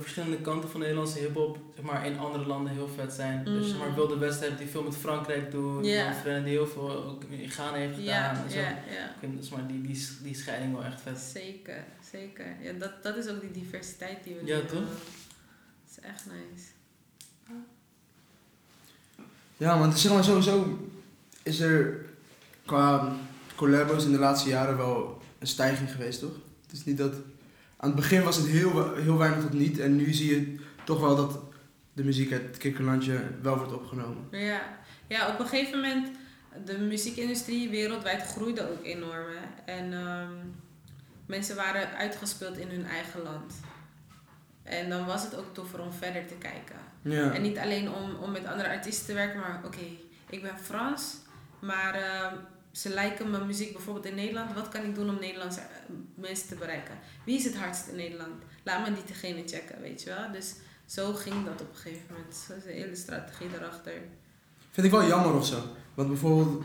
verschillende kanten van de Nederlandse hip-hop zeg maar, in andere landen heel vet zijn. Dus zeg maar, Mm. Wilde West heeft die veel met Frankrijk doet. Ja. Yeah. Fren die heel veel ook in Ghana heeft gedaan. Ja, en zo. ja, ja. Ik vind zeg maar, die, die, die scheiding wel echt vet. Zeker, zeker. Ja, dat, dat is ook die diversiteit die we Ja, nu toch? hebben. Dat is echt nice. Ja, want zeg maar sowieso is er qua collabos in de laatste jaren wel een stijging geweest, toch? Het is niet dat... Aan het begin was het heel, heel weinig tot niet en nu zie je toch wel dat de muziek uit het kikkerlandje wel wordt opgenomen. Ja. ja, op een gegeven moment, de muziekindustrie wereldwijd groeide ook enorm. Hè? En ehm, mensen waren uitgespeeld in hun eigen land. En dan was het ook toffer om verder te kijken. Ja. En niet alleen om, om met andere artiesten te werken, maar oké, ik ben Frans, maar ehm, ze lijken mijn muziek bijvoorbeeld in Nederland. Wat kan ik doen om Nederlandse eh, mensen te bereiken? Wie is het hardst in Nederland? Laat me die degene checken, weet je wel? Dus zo ging dat op een gegeven moment. Zo is de hele strategie erachter. Vind ik wel jammer of zo. Want bijvoorbeeld,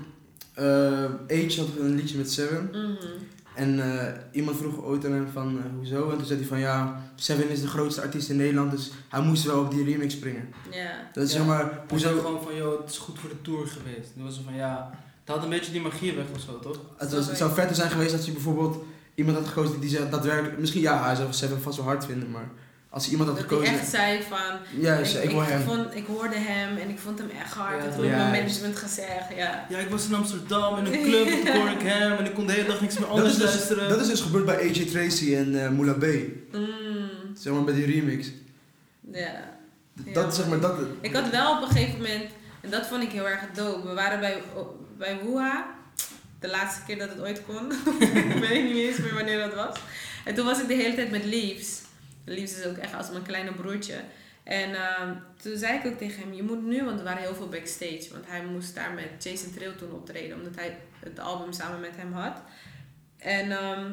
eh Age had een liedje met Seven. Mhm. En eh, iemand vroeg ooit aan hem van, hoezo? En toen zei hij van, ja, Seven is de grootste artiest in Nederland, dus hij moest wel op die remix springen. Ja. Dat is Ja. zeg maar, Hoe hoezo... zei gewoon van, joh, het is goed voor de tour geweest. Toen was ze van, ja, het had een beetje die magie weg of zo, toch? Het, was, het zou vetter zijn geweest als je bijvoorbeeld iemand had gekozen die zegt daadwerkelijk... Misschien ja, hij zou Seven vast wel hard vinden, maar als je iemand had Dat hij gekozen... echt zei van, Ja, ik, ik wil hem. Vond, ik hoorde hem en ik vond hem echt hard. Ja, ik ja. mijn management gezegd, ja. Ja, ik was in Amsterdam in een club en toen hoorde ik hem en ik kon de hele dag niks meer Dat anders is, dus, luisteren. dat is dus gebeurd bij AJ Tracy en eh Moula B. Mm, Zeg maar bij die remix. ja. Dat Ja, zeg maar dat. Ik had wel op een gegeven moment, en dat vond ik heel erg dope. We waren bij, bij Wuha, de laatste keer dat het ooit kon. ik weet niet eens meer wanneer dat was. En toen was ik de hele tijd met Leaves. Leaves is ook echt als mijn kleine broertje. En ehm, toen zei ik ook tegen hem, je moet nu, want er waren heel veel backstage. Want hij moest daar met Jason Trill toen optreden, omdat hij het album samen met hem had. En ehm,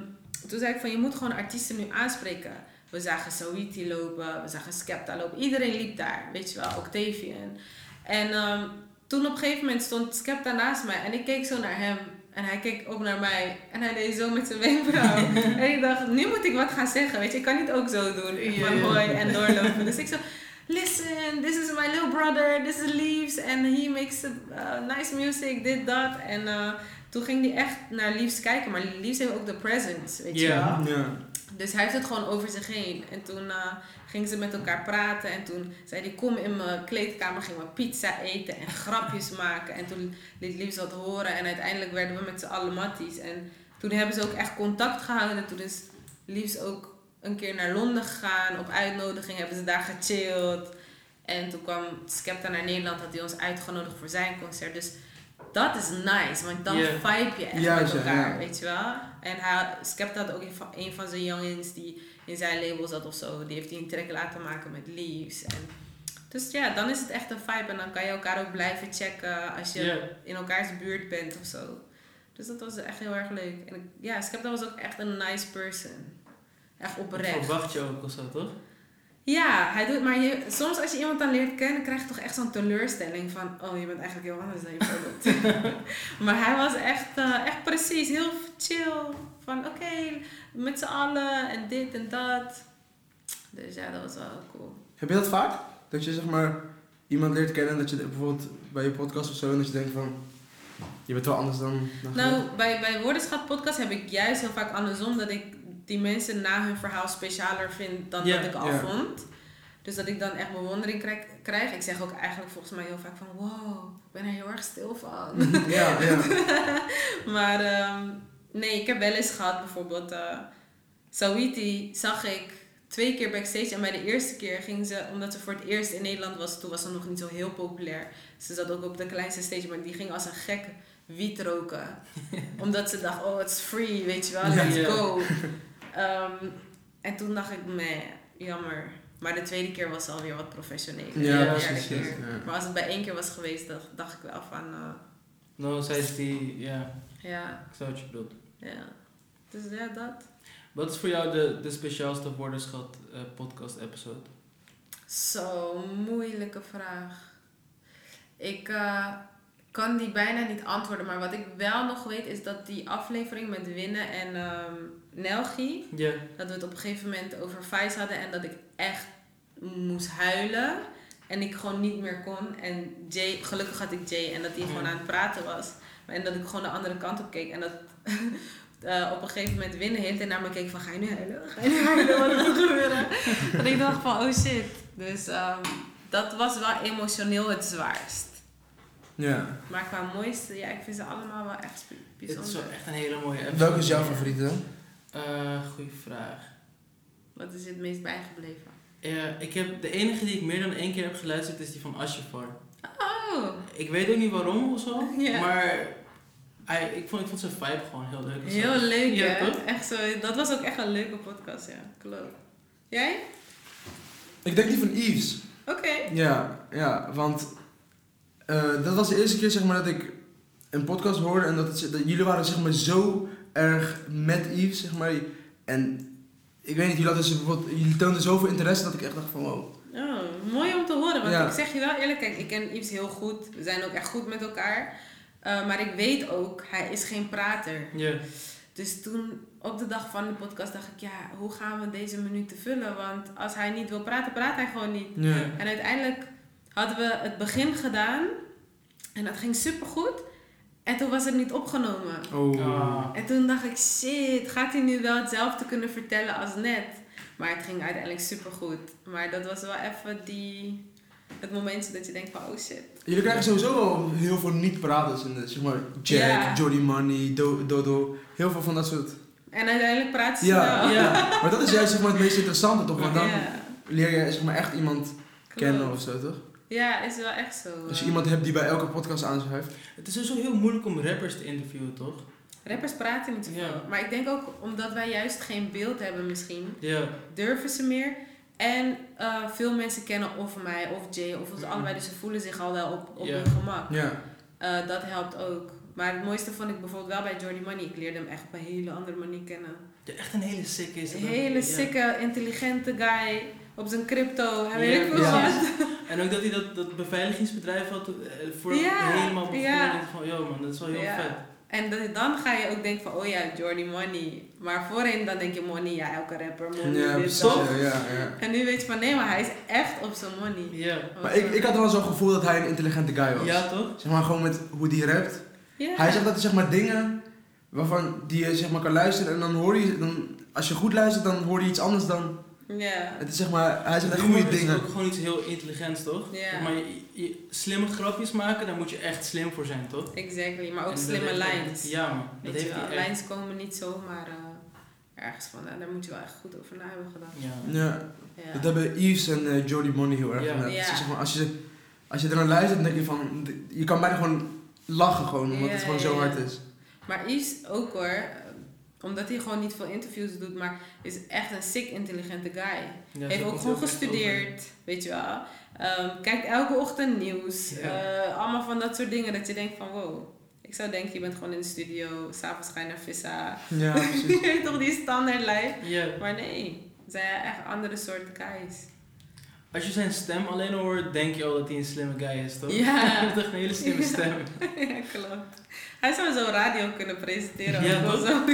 toen zei ik van, je moet gewoon artiesten nu aanspreken. We zagen Sawiti lopen, we zagen Skepta lopen. Iedereen liep daar, weet je wel, Octavian. En ehm, toen op een gegeven moment stond Skepta naast mij en ik keek zo naar hem. En hij keek ook naar mij en hij deed zo met zijn wenkbrauw. en ik dacht, nu moet ik wat gaan zeggen, weet je. Ik kan niet ook zo doen, Ja, van ja. hoi en doorlopen. Dus ik zo, listen, this is my little brother, this is Leaves. And he makes uh, nice music, dit, dat. En uh, toen ging hij echt naar Leaves kijken. Maar Leaves heeft ook de presence, weet je wel. Ja. Dus hij heeft het gewoon over zich heen. En toen uh, gingen ze met elkaar praten. En toen zei hij, kom in mijn kleedkamer, gingen we pizza eten en grapjes maken. En toen liet Liefs wat horen. En uiteindelijk werden we met z'n allen matties. En toen hebben ze ook echt contact gehouden. Toen is Liefs ook een keer naar Londen gegaan. Op uitnodiging hebben ze daar gechilled. En toen kwam Skepta naar Nederland, had hij ons uitgenodigd voor zijn concert. Dus dat is nice, want dan vibe je echt Juist, met elkaar, ja. weet je wel. En hij, Skepta had ook een van, een van zijn youngins die in zijn label zat of zo. Die heeft hij een track laten maken met Leaves. En, dus ja, dan is het echt een vibe. En dan kan je elkaar ook blijven checken als je in elkaars buurt bent of zo. Dus dat was echt heel erg leuk. En ik- ja, Skepta was ook echt een nice person. Echt Dat oprecht. verwacht je ook of zo, toch? Ja, hij doet, maar je, soms als je iemand dan leert kennen, krijg je toch echt zo'n teleurstelling van, oh, je bent eigenlijk heel anders dan je voorbeeld. maar hij was echt, eh, echt precies, heel chill. Van oké, met z'n allen en dit en dat. Dus ja, dat was wel cool. Heb je dat vaak? Dat je zeg maar iemand leert kennen, dat je bijvoorbeeld bij je podcast of zo, en dat je denkt van, je bent wel anders dan. dan Nou, bij, bij Woordenschat podcast heb ik juist heel vaak andersom dat ik die mensen na hun verhaal specialer vind dan Ja, dat ik al vond. Dus dat ik dan echt bewondering krijg, krijg. Ik zeg ook eigenlijk volgens mij heel vaak van wow, ik ben er heel erg stil van. ja, ja. maar ehm, nee, ik heb wel eens gehad bijvoorbeeld eh Sawiti zag ik twee keer backstage en bij de eerste keer ging ze, omdat ze voor het eerst in Nederland was, toen was ze nog niet zo heel populair. Ze zat ook op de kleinste stage, maar die ging als een gek wiet roken. omdat ze dacht, oh, it's free, weet je wel, let's go. Ehm, en toen dacht ik, nee, jammer. Maar de tweede keer was ze alweer wat professioneler. Ja, precies, ja. Maar als het bij één keer was geweest, dacht, dacht ik wel van, eh, Nou, zei ze die, ja, ja, ik zou wat je bedoelt. ja. Dus ja, dat. Wat is voor jou de, de speciaalste woordenschat eh, podcast episode? Zo, moeilijke vraag. Ik eh, kan die bijna niet antwoorden, maar wat ik wel nog weet is dat die aflevering met Winnen en Nelgi, Ja. dat we het op een gegeven moment over Vice hadden en dat ik echt moest huilen en ik gewoon niet meer kon. En Jay, gelukkig had ik Jay en dat hij gewoon aan het praten was. En dat ik gewoon de andere kant op keek en dat eh, op een gegeven moment Winnen hele tijd naar me keek van ga je nu huilen? Ga je nu huilen? Wat gaat er gebeuren? dat ik dacht van oh shit. Dus ehm, dat was wel emotioneel het zwaarst. Ja. Maar qua mooiste, ja, ik vind ze allemaal wel echt spe- Het is bijzonder. wel echt een hele mooie episode. Welke is jouw favoriete dan? Eh, goeie vraag. Wat is het meest bijgebleven? Ja, ik heb, de enige die ik meer dan één keer heb geluisterd is die van Ashafar. Oh, Ik weet ook niet waarom of zo, Ja. maar hij, ik, vond, ik vond zijn vibe gewoon heel leuk. zo. heel leuk Ja, hè? toch? Echt zo, dat was ook echt een leuke podcast, ja. Klopt. Jij? Ik denk die van Yves. Oké. Ja, ja, want eh, dat was de eerste keer zeg maar, dat ik een podcast hoorde en dat, het, dat jullie waren zeg maar, zo erg met Yves. Zeg maar, en ik weet niet, jullie, hadden, dus bijvoorbeeld- jullie toonden zoveel interesse dat ik echt dacht van wow. Oh, mooi om te horen. Want Ja. ik zeg je wel eerlijk, kijk, ik ken Yves heel goed. We zijn ook echt goed met elkaar. Uh, maar ik weet ook, hij is geen prater. Ja. Dus toen, op de dag van de podcast, dacht ik, ja, hoe gaan we deze minuten vullen? Want als hij niet wil praten, praat hij gewoon niet. En uiteindelijk hadden we het begin gedaan. En dat ging supergoed. En toen was het niet opgenomen. Oh. Ah. En toen dacht ik, shit, gaat hij nu wel hetzelfde kunnen vertellen als net? Maar het ging uiteindelijk supergoed. Maar dat was wel even die, het momentje dat je denkt van, oh shit. Jullie krijgen sowieso wel heel veel niet-praters in de, zeg maar, Jack, Ja. Jody Money, Do- Dodo, heel veel van dat soort. En uiteindelijk praten ze Ja, wel. Ja. Maar dat is juist zeg maar, het meest interessante toch? Want dan leer je zeg maar, echt iemand klopt. kennen of zo toch? Ja, is wel echt zo. Als je iemand hebt die bij elke podcast aanschuift. Het is sowieso heel moeilijk om rappers te interviewen, toch? Rappers praten niet zoveel. Ja. Maar ik denk ook omdat wij juist geen beeld hebben misschien, Ja. durven ze meer. En eh, veel mensen kennen of mij of Jay of ons Mhm. allebei. Dus ze voelen zich al wel op, op Ja. hun gemak. Ja. Eh, dat helpt ook. Maar het mooiste vond ik bijvoorbeeld wel bij Jordy Money. Ik leerde hem echt op een hele andere manier kennen. Ja, Echt een hele sick is Een hele Ja. sikke, intelligente guy. Op zijn crypto. Hij Ja, weet ik veel wat. En ook dat hij dat, dat beveiligingsbedrijf had eh, voor Ja, helemaal begonnen. ja. Van, yo man, dat is wel heel Ja. vet. En dat- dan ga je ook denken van, oh ja, Jordy Money. Maar voorheen dan denk je money, ja, elke rapper money, Ja, dit, precies. dat. Ja, ja, ja. En nu weet je van, nee, maar hij is echt op zijn money. Ja. Maar ik, ik had wel zo'n gevoel dat hij een intelligente guy was. Ja, toch? Zeg maar gewoon met hoe die rapt. Ja. Hij zegt dat hij zeg maar dingen waarvan die je zeg maar kan luisteren en dan hoor je, dan, als je goed luistert dan hoor je iets anders dan, Ja. het is zeg maar, hij zegt echt goede is dingen. ook gewoon iets heel intelligents, toch? Ja. Maar je, je- slimme grapjes maken, daar moet je echt slim voor zijn, toch? Exactly, maar ook En slimme lijns. Ja man, dat heeft wel, lijns komen niet zomaar eh, ergens vandaan. Daar moet je wel echt goed over na hebben gedaan. Ja. Ja, Ja. dat hebben Yves en eh Jody Money heel erg gedaan. Zeg maar, als, je, als je er naar luistert dan denk je van, je kan bijna gewoon lachen gewoon, omdat het gewoon zo hard is. Maar Yves ook hoor, omdat hij gewoon niet veel interviews doet, maar is echt een sick intelligente guy. Ja, heeft ook gewoon gestudeerd, weet je wel. Ehm, kijkt elke ochtend nieuws. Ja. Eh, allemaal van dat soort dingen dat je denkt van wow. Ik zou denken, je bent gewoon in de studio, s'avonds ga je naar Vissa. Ja, precies. Toch die standaard life? Maar nee, het zijn echt andere soorten guys. Als je zijn stem alleen hoort, denk je al dat hij een slimme guy is, toch? Ja. Hij heeft echt een hele slimme stem. ja, klopt. Hij zou zo radio kunnen presenteren. Ja, toch? zo.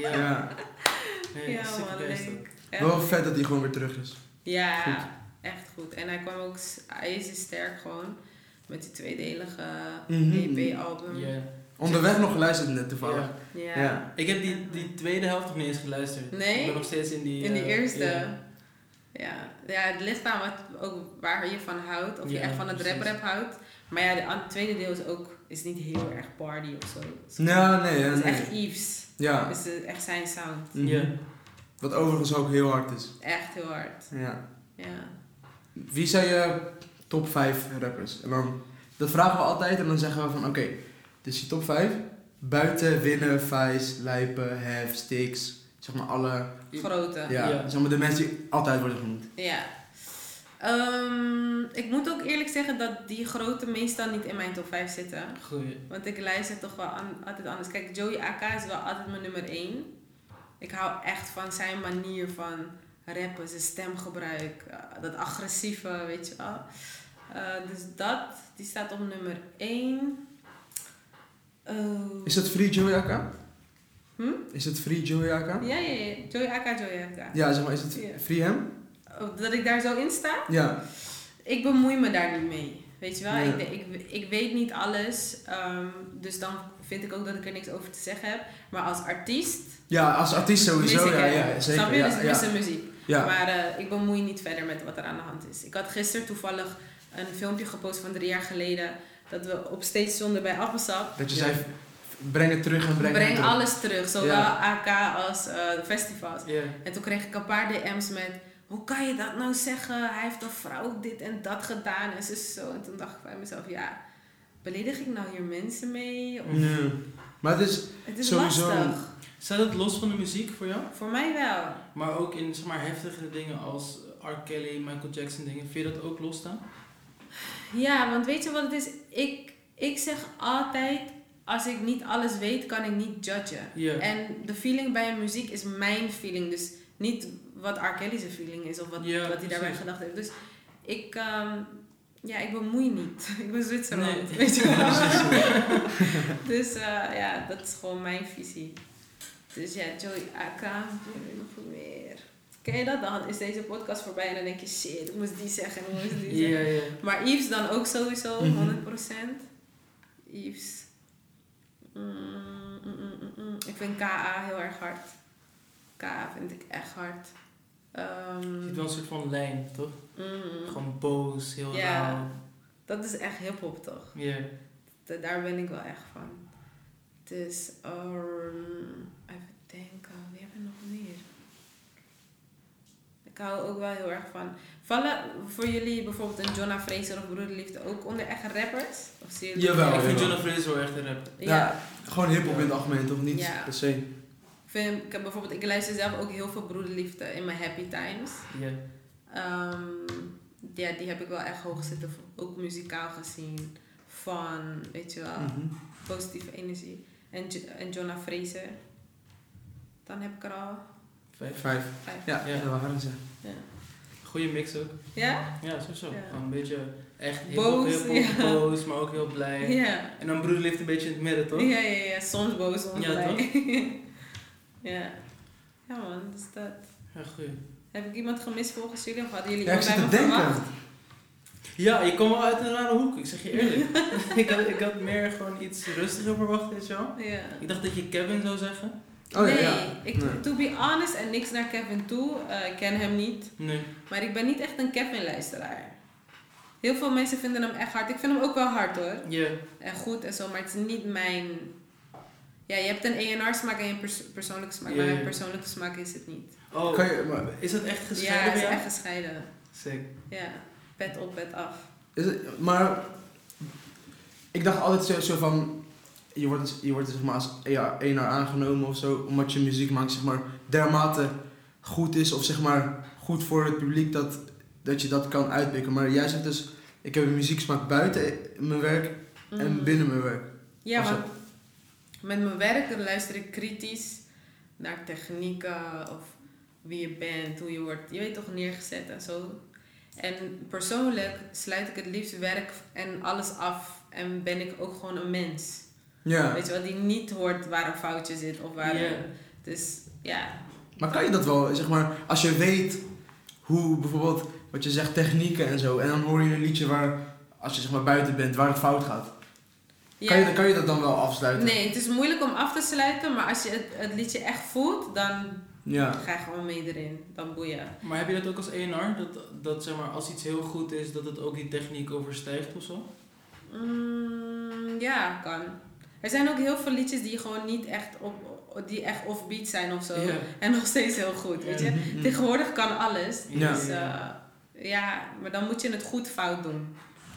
Ja. Ja. Nee, Ja, man. Wel vet dat hij gewoon weer terug is. Ja, Goed. echt goed. En hij kwam ook, hij is sterk gewoon. Met die tweedelige Mhm. EP-album. Ja. Onderweg nog geluisterd net toevallig. Ja. Ja. Ja. Ik heb die, die tweede helft nog niet eens geluisterd. Nee? Ik ben nog steeds in die... In die eh, eerste. Ja. Ja. het ligt aan wat, ook waar je van houdt. Of je Ja, echt van het rap-rap houdt. Maar ja, de het tweede deel is ook is niet heel erg party of zo. Is- Ja, nee, ja, Het is nee. echt Yves. Ja. Het is eh, echt zijn sound. Mhm. Ja. Wat overigens ook heel hard is. Echt heel hard. Ja. Ja. Wie zijn je top 5 rappers? En dan, dat vragen we altijd en dan zeggen we van oké, dus die top 5. Buiten Winnen, Vice, Lijpen, Hef, Stix. Zeg maar alle. Grote. Ja, Ja. zeg maar de mensen die altijd worden genoemd. Ja. Ehm, ik moet ook eerlijk zeggen dat die grote meestal niet in mijn top 5 zitten. Goeie. Want ik luister toch wel an- altijd anders. Kijk, Joey AK is wel altijd mijn nummer 1. Ik hou echt van zijn manier van rappen, zijn stemgebruik, eh, dat agressieve, weet je wel. Eh, dus dat, die staat op nummer 1. Is dat Free Joey AK? Hm? Is het Free Joey AK? Ja, ja, ja. Joey AK, Joey AK. Ja, zeg maar, is het Ja. Free hem? Oh, Dat ik daar zo in sta? Ja. Ik bemoei me daar niet mee. Weet je wel, Ja. ik, ik, ik weet niet alles. ehm, dus dan vind ik ook dat ik er niks over te zeggen heb. Maar als artiest. Ja, als artiest sowieso. Ja, het. ja, zeker. Snap je? Ja, dus ja. muziek. ja. Maar eh, ik bemoei niet verder met wat er aan de hand is. Ik had gisteren toevallig een filmpje gepost van drie jaar geleden. Dat we op stage stonden bij Appelsap. Dat je Ja. zei, breng het terug en breng, Breng het terug. alles terug. Zowel Ja. AK als eh, festivals. En toen kreeg ik een paar DM's met... Hoe kan je dat nou zeggen? Hij heeft een vrouw dit en dat gedaan en zo zo. En toen dacht ik bij mezelf, ja... Beledig ik nou hier mensen mee? Of, Ja. Maar het is, Het is Sowieso. lastig. Staat het los van de muziek voor jou? Voor mij wel. Maar ook in zeg maar, heftigere dingen als R. Kelly, Michael Jackson dingen. Vind je dat ook losstaan? Ja, want weet je wat het is? Ik, ik zeg altijd, als ik niet alles weet, kan ik niet judgen. En de feeling bij een muziek is mijn feeling. Dus niet wat R. Kelly's feeling is of wat, wat hij daarbij gedacht heeft. Dus ik, ehm, ja, ik bemoei niet. ik ben Zwitserland, Nee. weet je wel. dus eh, ja, dat is gewoon mijn visie. Dus ja, Joey Aka, nog meer. Ken je dat? Dan is deze podcast voorbij en dan denk je, shit, ik moest die zeggen en ik moest die zeggen. Maar Yves dan ook sowieso, Mhm. 100%. Yves. Mm, mm, mm. Ik vind KA heel erg hard. KA vind ik echt hard. Ehm, Je ziet wel een soort van lijn, toch? Gewoon boos, heel Ja. rauw. dat is echt hip-hop toch? Ja. Da- Daar ben ik wel echt van. Dus, ehm, even denken, wie hebben we nog meer? Ik hou ook wel heel erg van. Vallen voor jullie bijvoorbeeld een Jonna Fraser of Broederliefde ook onder echt rappers? Of zie je Jawel, ik vind. Jonah Fraser wel echt een rapper. Ja. Ja. Gewoon hip-hop in het algemeen, toch niet Ja. per se. Ik, vind, ik, heb bijvoorbeeld, ik luister zelf ook heel veel Broederliefde in mijn happy times. Ja. Ehm, ja, die heb ik wel echt hoog zitten. Ook muzikaal gezien. Van, weet je wel, Mhm. positieve energie. En, en Jonna Fraser. Dan heb ik er al Vijf. Vijf. Ja, Ja. dat waren ze. Ja? Goeie mix ook. Ja? Ja, sowieso. Ja. Gewoon een beetje echt Boos, hip-hop, ja. boos, maar ook heel blij. Ja. En dan broederliefde een beetje in het midden, toch? Ja, ja, ja. Soms boos, soms Ja, blij. ja. Ja man, dus dat. Ja, goeie. Heb ik iemand gemist volgens jullie? Of hadden jullie Ja, bij me verwacht? Ja, je kwam wel uit een rare hoek, ik zeg je eerlijk. ik, had, ik had meer gewoon iets rustiger verwacht, weet je wel. Ja. Ik dacht dat je Kevin zou zeggen. Oh nee, ja, ja. Ik, Nee. to be honest en niks naar Kevin toe. eh, ik ken hem niet. Nee. Maar ik ben niet echt een Kevin-luisteraar. Heel veel mensen vinden hem echt hard. Ik vind hem ook wel hard hoor. Ja. En goed en zo, maar het is niet mijn... Ja, je hebt een ENR smaak en je pers- persoonlijke smaak. Ja, maar ja. mijn persoonlijke smaak is het niet. Oh, Kan je, maar, is dat echt ja, gescheiden het bij is echt gescheiden. Sick. Ja, pet op, pet af. is het, maar ik dacht altijd zo, zo van, je wordt, je wordt zeg maar als ja, eenaar aangenomen of zo, omdat je muziek maakt zeg maar dermate goed is of zeg maar goed voor het publiek dat, dat je dat kan uitpikken. Maar jij zegt dus, ik heb een muzieksmaak buiten mijn werk en Mhm. binnen mijn werk. Ja, want met mijn werk luister ik kritisch naar technieken of wie je bent, hoe je wordt, je weet toch, neergezet en zo. En persoonlijk sluit ik het liefst werk en alles af en ben ik ook gewoon een mens. Ja, Weet je wel, die niet hoort waar een foutje zit of waar. Dus ja, maar kan je dat wel, zeg maar, als je weet hoe bijvoorbeeld, wat je zegt, technieken en zo, en dan hoor je een liedje waar, als je zeg maar buiten bent, waar het fout gaat. Kan, je, kan je dat dan wel afsluiten? Nee, het is moeilijk om af te sluiten, maar als je het, het liedje echt voelt, dan Ja. ga je gewoon mee erin. Dan boeien. Maar heb je dat ook als ENR? Dat, dat zeg maar, als iets heel goed is, dat het ook die techniek overstijgt of zo? Mm, ja, kan. Er zijn ook heel veel liedjes die gewoon niet echt op, die echt offbeat zijn of zo. En nog steeds heel goed, weet je. Mhm. Tegenwoordig kan alles. Ja. Dus eh, ja, maar dan moet je het goed fout doen.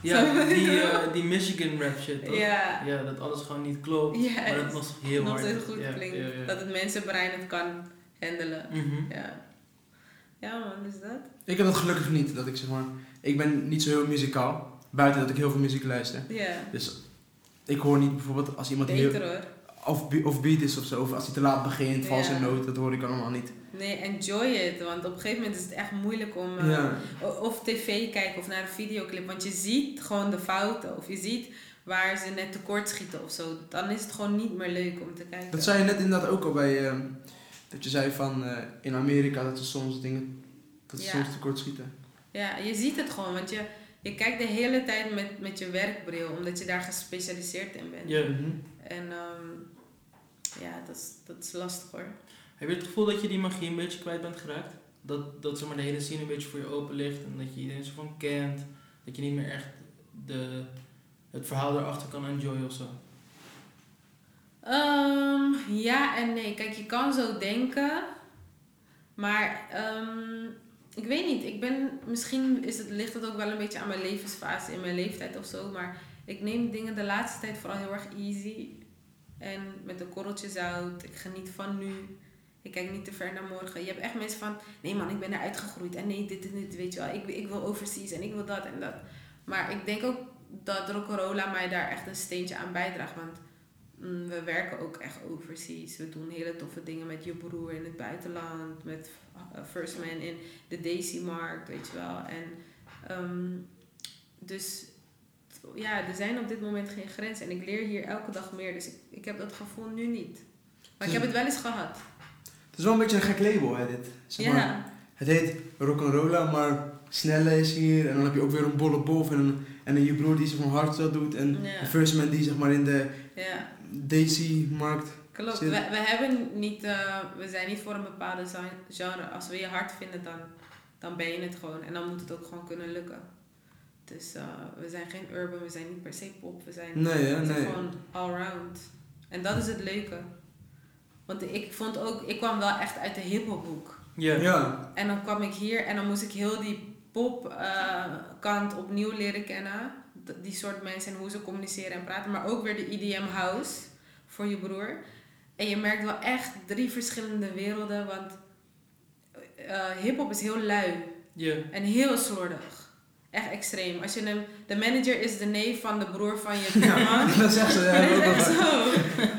Ja, die, eh, die Michigan rap shit, toch? Ja, Ja, dat alles gewoon niet klopt, Ja, maar dat het nog heel nog hard steeds is. goed Ja, klinkt. ja. Dat het mensenbrein het kan handelen. Mhm. Ja. Ja man, dus dat. Ik heb dat gelukkig niet, dat ik zeg maar, ik ben niet zo heel muzikaal, buiten dat ik heel veel muziek luister. Ja. Dus ik hoor niet bijvoorbeeld als iemand heel Beter hoor. off, off beat is of zo, of als hij te laat begint, Ja. in noot, dat hoor ik allemaal niet. Nee, enjoy it. Want op een gegeven moment is het echt moeilijk om... eh, Ja. Of tv kijken of naar een videoclip. Want je ziet gewoon de fouten. Of je ziet waar ze net tekort schieten of zo. Dan is het gewoon niet meer leuk om te kijken. Dat zei je net inderdaad ook al bij, ehm, dat je zei van eh, in Amerika dat ze soms dingen, dat ze Ja. soms tekort schieten. Ja, je ziet het gewoon. Want je, je kijkt de hele tijd met, met je werkbril. Omdat je daar gespecialiseerd in bent. Ja. Mhm. En ehm, ja, dat is, dat is lastig hoor. Heb je het gevoel dat je die magie een beetje kwijt bent geraakt? Dat, dat zeg maar, de hele scene een beetje voor je open ligt en dat je iedereen zo van kent. Dat je niet meer echt de, het verhaal erachter kan enjoyen of zo. Ehm, ja en nee. Kijk, je kan zo denken. Maar ehm, ik weet niet. Ik ben, misschien is het, ligt het ook wel een beetje aan mijn levensfase in mijn leeftijd of zo. Maar ik neem dingen de laatste tijd vooral heel erg easy. En met een korreltje zout. Ik geniet van nu. Ik kijk niet te ver naar morgen. Je hebt echt mensen van, nee man, ik ben eruit gegroeid. En nee, dit en dit, weet je wel. Ik, ik wil overseas en ik wil dat en dat. Maar ik denk ook dat Rock'n'Rolla mij daar echt een steentje aan bijdraagt. Want we werken ook echt overseas. We doen hele toffe dingen met je broer in het buitenland. Met uh, First Man in de Daisy-markt, weet je wel. En ehm, dus ja, er zijn op dit moment geen grenzen. En ik leer hier elke dag meer. Dus ik, ik heb dat gevoel nu niet. Maar ik heb het wel eens gehad. Het is wel een beetje een gek label, hè, dit. Zeg maar, Ja, Het heet rock'n'rolla, maar snelle is hier. En dan heb je ook weer een bolle bof en een, en een je broer die zeg maar hardstyle doet. En Ja. de first man die zeg maar in de ja. Daisy-markt. Klopt. We, we, hebben niet, eh, we zijn niet voor een bepaalde genre. Als we je hard vinden, dan, dan ben je het gewoon. En dan moet het ook gewoon kunnen lukken. Dus eh, we zijn geen urban, we zijn niet per se pop. We zijn, Nee, hè, we zijn nee. gewoon allround. En dat is het leuke. Want ik vond ook, ik kwam wel echt uit de hiphophoek. Ja. Ja. En dan kwam ik hier en dan moest ik heel die pop eh, kant opnieuw leren kennen. Die soort mensen en hoe ze communiceren en praten. Maar ook weer de EDM house voor je broer. En je merkt wel echt drie verschillende werelden. Want eh hip-hop is heel lui en heel slordig. Echt extreem. Als je hem, de manager is de neef van de broer van je buurman. dat zegt ze. Ja, Dat is echt zo.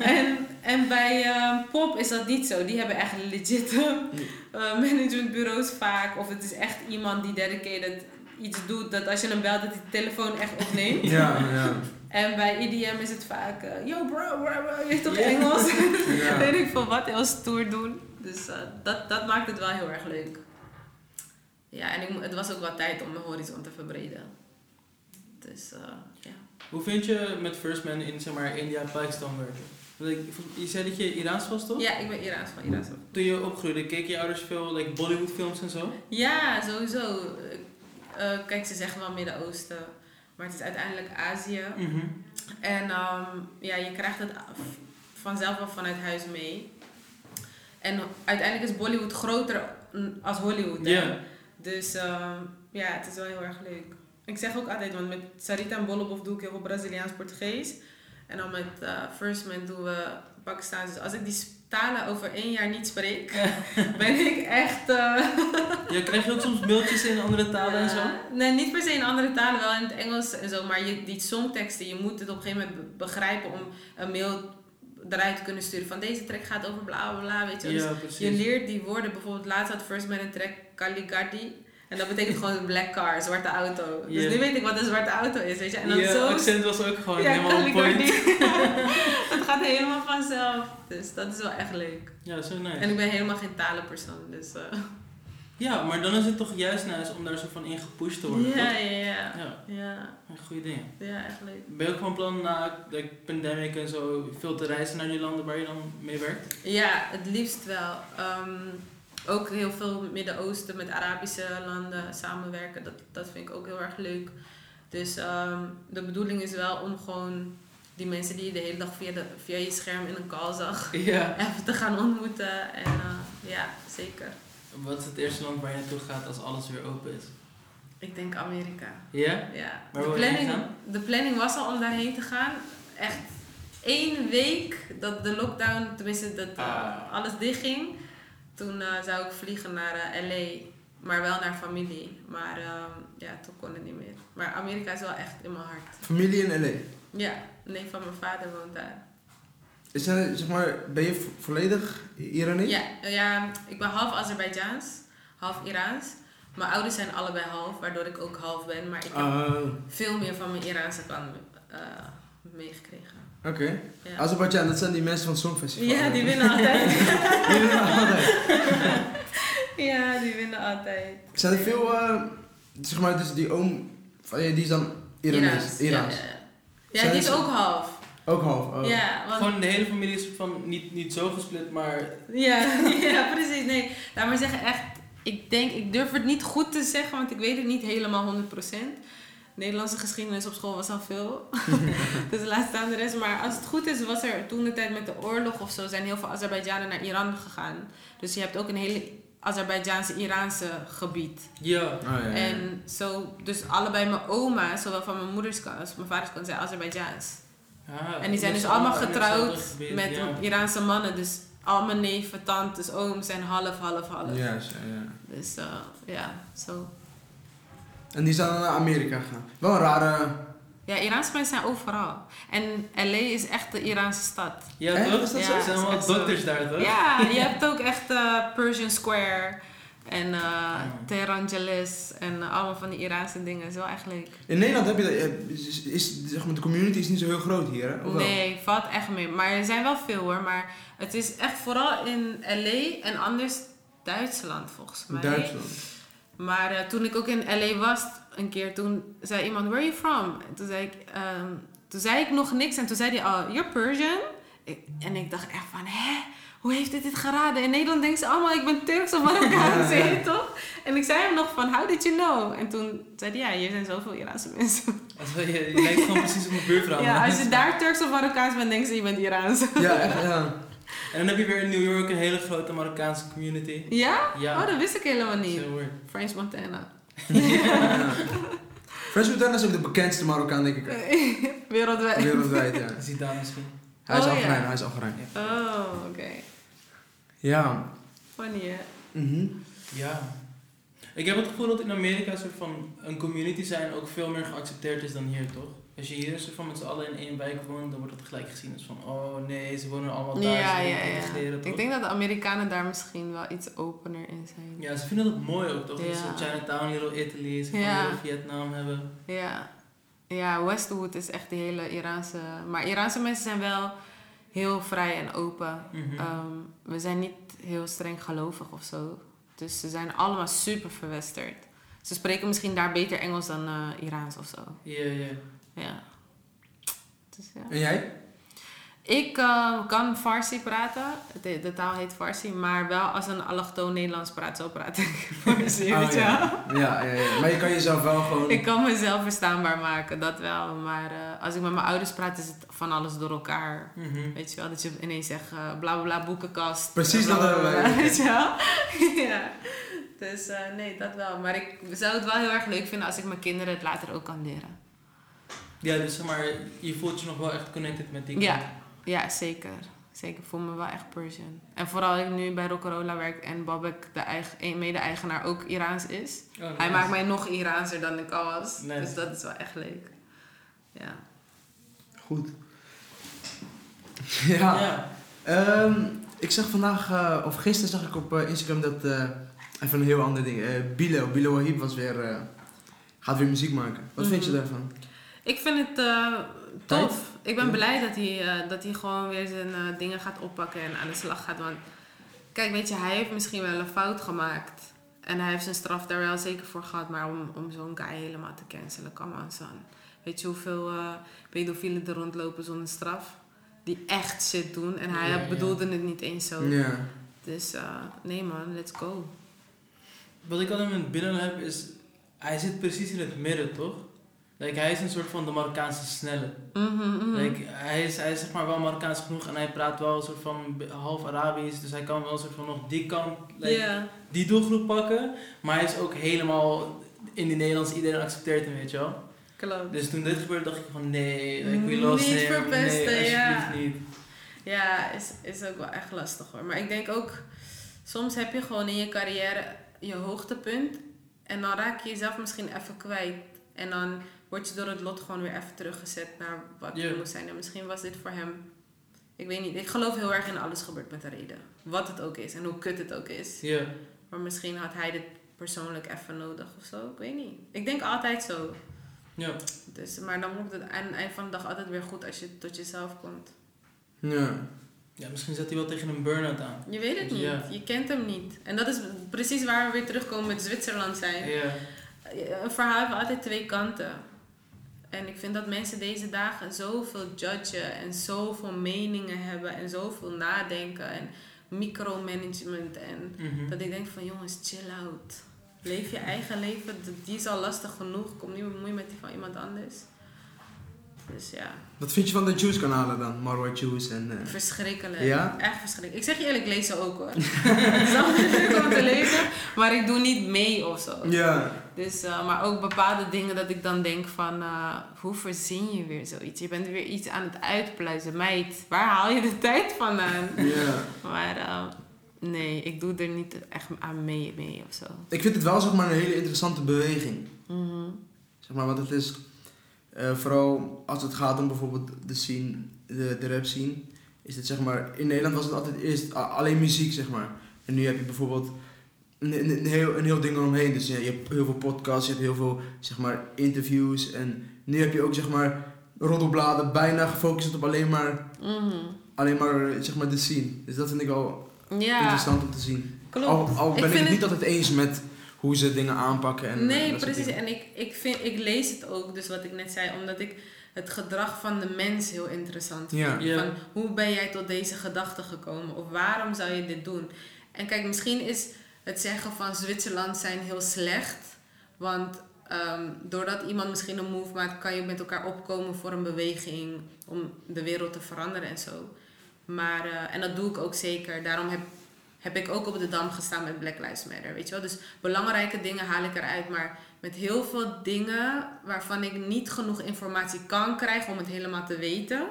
En, en bij eh, pop is dat niet zo. Die hebben echt legit eh, managementbureaus vaak. Of het is echt iemand die dedicated iets doet. Dat als je hem belt, dat hij de telefoon echt opneemt. Ja, ja. En bij EDM is het vaak... eh, Yo bro, bro, bro, je toch. Engels? Ja. Weet ik veel wat, heel stoer doen. Dus eh, dat, dat maakt het wel heel erg leuk. Ja, en ik, het was ook wel tijd om mijn horizon te verbreden. Dus eh, ja. Hoe vind je met First Man in zeg maar, India, Pakistan werken? Je zei dat je Iraans was, toch? Ja, ik ben Iraans van Iraans. Toen je opgroeide, keken je ouders veel like, Bollywood films en zo? Ja, sowieso. Eh, kijk, ze zeggen wel Midden-Oosten, maar het is uiteindelijk Azië. Mhm. En ehm, ja, je krijgt het vanzelf wel vanuit huis mee. En uiteindelijk is Bollywood groter als Hollywood. hè. Dus ehm, ja, het is wel heel erg leuk. Ik zeg ook altijd, want met Sarita en Bollebof doe ik heel veel Braziliaans-Portugees. En dan met eh, First Man doen we Pakistaans. Dus als ik die talen over één jaar niet spreek, ben ik echt... eh, Ja, krijg je ook soms mailtjes in andere talen en zo? nee, niet per se in andere talen, wel in het Engels en zo. Maar je, die songteksten, je moet het op een gegeven moment be- begrijpen om een mail eruit te kunnen sturen. Van deze track gaat over bla bla bla, weet je. Ja, Dus precies. je leert die woorden. Bijvoorbeeld laatst had First Man een track Caligari. En dat betekent gewoon een black car, zwarte auto. Dus nu weet ik wat een zwarte auto is, weet je. En dan zo... accent was ook gewoon ja, helemaal on point. dat gaat helemaal vanzelf. Dus dat is wel echt leuk. Ja, zo nice. En ik ben helemaal geen talenpersoon, dus... eh, Ja, maar dan is het toch juist nice om daar zo van in gepusht te worden, ja, ja, ja. Ja, Ja, goede dingen. ja, echt leuk. Ben je ook van plan na de pandemic en zo veel te reizen naar die landen waar je dan mee werkt? Ja, het liefst wel. Ehm, ook heel veel Midden-Oosten met Arabische landen samenwerken. Dat, dat vind ik ook heel erg leuk. Dus ehm, de bedoeling is wel om gewoon die mensen die je de hele dag via, de, via je scherm in een call zag, Ja. even te gaan ontmoeten. En eh, ja, zeker. Wat is het eerste land waar je naartoe gaat als alles weer open is? Ik denk Amerika. Ja? Ja. De planning, de planning was al om daarheen te gaan. Echt één week dat de lockdown, tenminste dat Ah. alles dichtging. Toen eh, zou ik vliegen naar eh, LA, maar wel naar familie. Maar ehm, ja, toen kon het niet meer. Maar Amerika is wel echt in mijn hart. Familie in L.A. Ja, nee van mijn vader woont daar. Is zeg maar, ben je vo- volledig Iranisch? Ja, ja, ik ben half Azerbeidzjaans, half Iraans. Mijn ouders zijn allebei half, waardoor ik ook half ben. Maar ik heb Ah, veel meer van mijn Iraanse kant eh, meegekregen. Oké. Ja. Azerbeidzjan, dat zijn die mensen van het Songfestival. Ja, die winnen altijd. Die winnen altijd. ja, die winnen altijd. Zijn er veel, eh, zeg maar, dus die oom, van je, die is dan Iranees? Iraans. Ja, ja, ja. die is ook half. Ook half? Oh. Ja, want, Gewoon de hele familie is van niet, niet zo gesplit, maar ja, ja, precies. Nee, laat maar zeggen, echt. Ik denk, ik durf het niet goed te zeggen, want ik weet het niet helemaal 100%. Nederlandse geschiedenis op school was al veel. dus laat staan de rest. Maar als het goed is, was er toen de tijd met de oorlog of zo, zijn heel veel Azerbeidzjanen naar Iran gegaan. Dus je hebt ook een hele Azerbeidzjaanse-Iraanse gebied. ja. Oh, ja, ja. En zo, dus allebei mijn oma, zowel van mijn moeders kant als mijn vaders kant, zijn Azerbeidzjaans. Ja, En die zijn dus is allemaal getrouwd gebied, met ja. Iraanse mannen. Dus al mijn neven, tantes, ooms zijn half, half, half. Ja, ja, ja. Dus eh, ja, zo. En die zijn dan naar Amerika gegaan. Wel een rare... Ja, Iraanse mensen zijn overal. En LA is echt de Iraanse stad. Ja, Echt? toch? Is dat Ja, Er het zijn wel zo. dokters daar, toch? Ja, je hebt ook echt eh, Persian Square en uh, en eh, allemaal van die Iraanse dingen. Is wel echt leuk. In Nederland heb je dat... Is, is, zeg maar, de community is niet zo heel groot hier, hè? Of wel? Nee, valt echt mee. Maar er zijn wel veel hoor. Maar het is echt vooral in LA en anders Duitsland volgens mij. Duitsland. Maar eh, toen ik ook in LA was, een keer, toen zei iemand, where are you from? En toen zei ik, ehm, toen zei ik nog niks en toen zei hij, oh, you're Persian? Ik- en ik dacht echt van, hè? Hoe heeft dit dit geraden? In Nederland denken ze allemaal, ik ben Turks of Marokkaans, Ja, toch? En ik zei hem nog van, how did you know? En toen zei hij, ja, hier zijn zoveel Iraanse mensen. Als je, je lijkt gewoon precies op mijn buurvrouw. ja, als je daar Turks of Marokkaans bent, denken ze, je bent Iraans. Ja, echt, ja. En dan heb je weer in New York een hele grote Marokkaanse community. ja? Ja. Oh, dat wist ik helemaal niet. French Montana. ja. French Montana is ook de bekendste Marokkaan, denk ik. Wereldwijd. Wereldwijd, ja. Zidane misschien. Hij is Oh, ja. Algerijn, hij is Algerijn. Oh, oké. Ja. Funny, hè? Mhm. Ja. Ik heb het gevoel dat in Amerika een soort van een community zijn ook veel meer geaccepteerd is dan hier, toch? Als je hier van met z'n allen in één wijk woont, dan wordt het gelijk gezien als van, oh nee, ze wonen allemaal daar, Ja, ze ja, ja. toch? Ik denk dat de Amerikanen daar misschien wel iets opener in zijn. Ja, ze vinden dat mooi ook, toch? Dat Ja. ze Chinatown, Little Italy, ze Ja. Little Vietnam hebben. Ja. Ja, Westwood is echt die hele Iraanse... Maar Iraanse mensen zijn wel heel vrij en open. Mhm. Ehm, we zijn niet heel streng gelovig of zo. Dus ze zijn allemaal super verwesterd. Ze spreken misschien daar beter Engels dan eh, Iraans of zo. Ja, ja. Ja. Dus ja. En jij? Ik eh, kan Farsi praten. De, de taal heet Farsi. Maar wel als een allochtoon Nederlands praat, zo praat ik Farsi. Oh, weet je wel? ja. Ja, ja, ja. Maar je kan jezelf wel gewoon... Ik kan mezelf verstaanbaar maken, dat wel. Maar eh, als ik met mijn ouders praat, is het van alles door elkaar. Mhm. Weet je wel, dat je ineens zegt uh, bla bla bla, boekenkast. Precies bla, dat bla, hebben wij. Weet je wel? ja. Dus eh, nee, dat wel. Maar ik zou het wel heel erg leuk vinden als ik mijn kinderen het later ook kan leren. Ja, dus zeg maar, je voelt je nog wel echt connected met die Ja. kant. Ja, zeker. Zeker, ik voel me wel echt Persian. En vooral ik nu bij Rock'n'Rolla werk en Babek, de eigen, een mede-eigenaar, ook Iraans is. Oh, Hij maakt mij nog Iraanser dan ik al was. Nice. Dus dat is wel echt leuk. Ja. Goed. Ja. Ja. Ehm, ik zag vandaag, eh, of gisteren zag ik op eh, Instagram dat, eh, even een heel ander ding, eh Bilo, Bilo Wahib was weer, eh, gaat weer muziek maken. Wat vind je Mhm. daarvan? Ik vind het eh, tof. Ik ben blij dat hij, eh, dat hij gewoon weer zijn eh, dingen gaat oppakken en aan de slag gaat. Want kijk, weet je, hij heeft misschien wel een fout gemaakt. En hij heeft zijn straf daar wel zeker voor gehad. Maar om, om zo'n guy helemaal te cancelen, come on son. Weet je hoeveel eh pedofielen er rondlopen zonder straf? Die echt shit doen. En hij Ja, ja. bedoelde het niet eens zo. Ja. Dus eh, nee man, let's go. Wat ik altijd met Binnen heb is, hij zit precies in het midden, toch? Like, hij is een soort van de Marokkaanse snelle. Mhm. Like, hij, is, hij is zeg maar wel Marokkaans genoeg en hij praat wel een soort van half Arabisch. Dus hij kan wel een soort van nog die kant, like, die doelgroep pakken. Maar hij is ook helemaal in die Nederlands, iedereen accepteert hem, weet je wel. Klopt. Dus toen dit gebeurde dacht ik van nee, like, we lost Niet him. verpesten, nee, ja. niet. Ja, is, is ook wel echt lastig hoor. Maar ik denk ook, soms heb je gewoon in je carrière je hoogtepunt. En dan raak je jezelf misschien even kwijt. En dan word je door het lot gewoon weer even teruggezet naar wat je Ja. moet zijn. En misschien was dit voor hem, ik weet niet. Ik geloof heel erg in alles gebeurt met een reden. Wat het ook is en hoe kut het ook is. Ja. Maar misschien had hij dit persoonlijk even nodig of zo. Ik weet niet. Ik denk altijd zo. Ja. Dus, maar dan moet het aan het eind van de dag altijd weer goed als je tot jezelf komt. Ja. ja, misschien zat hij wel tegen een burn-out aan. Je weet het niet. Ja. Je kent hem niet. En dat is precies waar we weer terugkomen met Zwitserland zijn. Ja. Een verhaal heeft altijd twee kanten. En ik vind dat mensen deze dagen zoveel judgen en zoveel meningen hebben en zoveel nadenken en micromanagement. En Mhm. dat ik denk van jongens, chill out. Leef je eigen leven, die is al lastig genoeg. Kom niet bemoeien met die van iemand anders. Dus ja, Wat vind je van de Juice kanalen dan? Marwa Juice en... eh, verschrikkelijk. Ja? Echt verschrikkelijk. Ik zeg je eerlijk, ik lees ze ook hoor. Het is altijd leuk om te lezen, maar ik doe niet mee of zo. Ja. Dus, eh, maar ook bepaalde dingen dat ik dan denk van, eh, hoe verzin je weer zoiets? Je bent weer iets aan het uitpluizen. Meid, waar haal je de tijd vandaan? Ja. Maar eh, nee, ik doe er niet echt aan mee, mee of zo. Ik vind het wel zeg maar een hele interessante beweging. Mhm. Zeg maar, want het is vooral als het gaat om bijvoorbeeld de scene, de, de rap scene, is het zeg maar, in Nederland was het altijd eerst alleen muziek zeg maar. En nu heb je bijvoorbeeld een, een, een heel, een heel ding eromheen. Dus ja, je hebt heel veel podcasts, je hebt heel veel zeg maar interviews en nu heb je ook zeg maar roddelbladen bijna gefocust op alleen maar, Mhm. alleen maar zeg maar de scene. Dus dat vind ik wel Ja, interessant om te zien. klopt. Al, al Ik ben ik, vind het niet het- altijd eens met hoe ze dingen aanpakken. En, nee, en dat soort precies. En ik, ik, vind, ik lees het ook, dus wat ik net zei, omdat ik het gedrag van de mens heel interessant vind. Ja. Ja. Van hoe ben jij tot deze gedachte gekomen? Of waarom zou je dit doen? En kijk, misschien is het zeggen van Zwitserland zijn heel slecht. Want ehm, doordat iemand misschien een move maakt, kan je met elkaar opkomen voor een beweging om de wereld te veranderen en zo. Maar, eh, en dat doe ik ook zeker. Daarom heb, heb ik ook op de dam gestaan met Black Lives Matter, weet je wel. Dus belangrijke dingen haal ik eruit, maar met heel veel dingen waarvan ik niet genoeg informatie kan krijgen om het helemaal te weten,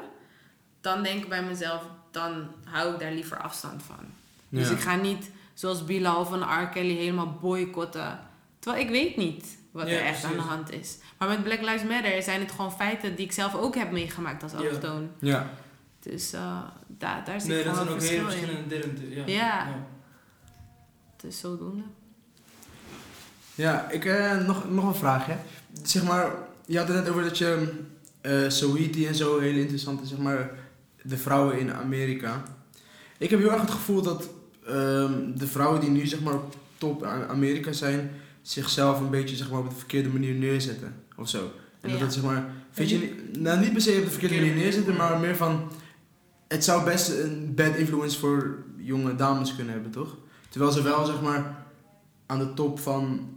dan denk ik bij mezelf, dan hou ik daar liever afstand van. Dus ik ga niet zoals Bilal van R. Kelly helemaal boycotten. Terwijl ik weet niet wat Ja, er echt aan de hand is. Maar met Black Lives Matter zijn het gewoon feiten die ik zelf ook heb meegemaakt als Ja. allochtoon. Ja. Dus eh, daar, daar zit Nee, dat gewoon zijn een ook hele verschil in. verschillende dingen. Ja. Ja. Dus zodoende. Ja, ik eh, nog, nog een vraagje. Zeg maar, je had het net over dat je eh Saweetie en zo hele interessante, zeg maar, de vrouwen in Amerika. Ik heb heel erg het gevoel dat ehm, de vrouwen die nu zeg maar op top aan Amerika zijn, zichzelf een beetje zeg maar op de verkeerde manier neerzetten of zo. En dat het zeg maar, vind je, niet- nou niet per se op de verkeerde manier neerzetten, maar meer van, het zou best een bad influence voor jonge dames kunnen hebben, toch? Terwijl ze wel zeg maar aan de top van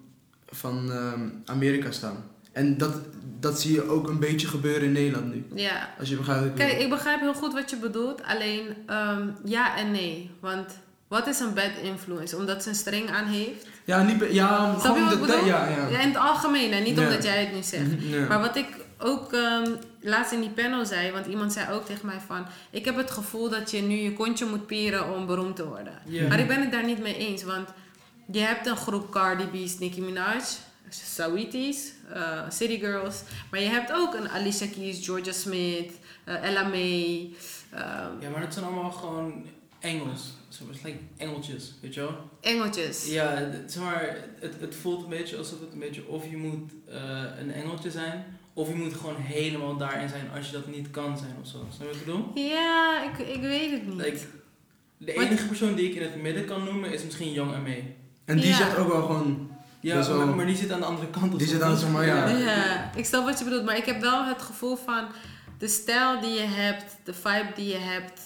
van ehm, Amerika staan. En dat, dat zie je ook een beetje gebeuren in Nederland nu. Ja. Als je begrijpt. Kijk, ik begrijp heel goed wat je bedoelt. Alleen ehm, ja en nee. Want wat is een bad influence? Omdat ze een string aan heeft? Ja, niet, be- ja, Snap je gewoon wat de Ja, ja. Ja, in het algemeen, niet omdat jij het nu zegt. Ja. Maar wat ik ook ehm, laatst in die panel zei, want iemand zei ook tegen mij van... Ik heb het gevoel dat je nu je kontje moet pieren om beroemd te worden. Ja. Maar ik ben het daar niet mee eens, want je hebt een groep Cardi B's, Nicki Minaj, Saweeties, eh, City Girls. Maar je hebt ook een Alicia Keys, Georgia Smith, eh, Ella May. ehm, Ja, maar dat zijn allemaal gewoon Engels. Zeg maar, Het zijn engeltjes, weet je wel? Engeltjes. Ja, het- zeg maar, het, het voelt een beetje alsof het een beetje of je moet eh, een engeltje zijn, of je moet gewoon helemaal daarin zijn als je dat niet kan zijn of zo. Snap je wat ik bedoel? Ja, ik, ik weet het niet. Like, de enige persoon die ik in het midden kan noemen is misschien Young M.A. En die Ja. zegt ook wel gewoon... Ja, wel- maar, maar die zit aan de andere kant. of Die zit aan, zeg maar, ja. Ja, ik snap wat je bedoelt, maar ik heb wel het gevoel van de stijl die je hebt, de vibe die je hebt,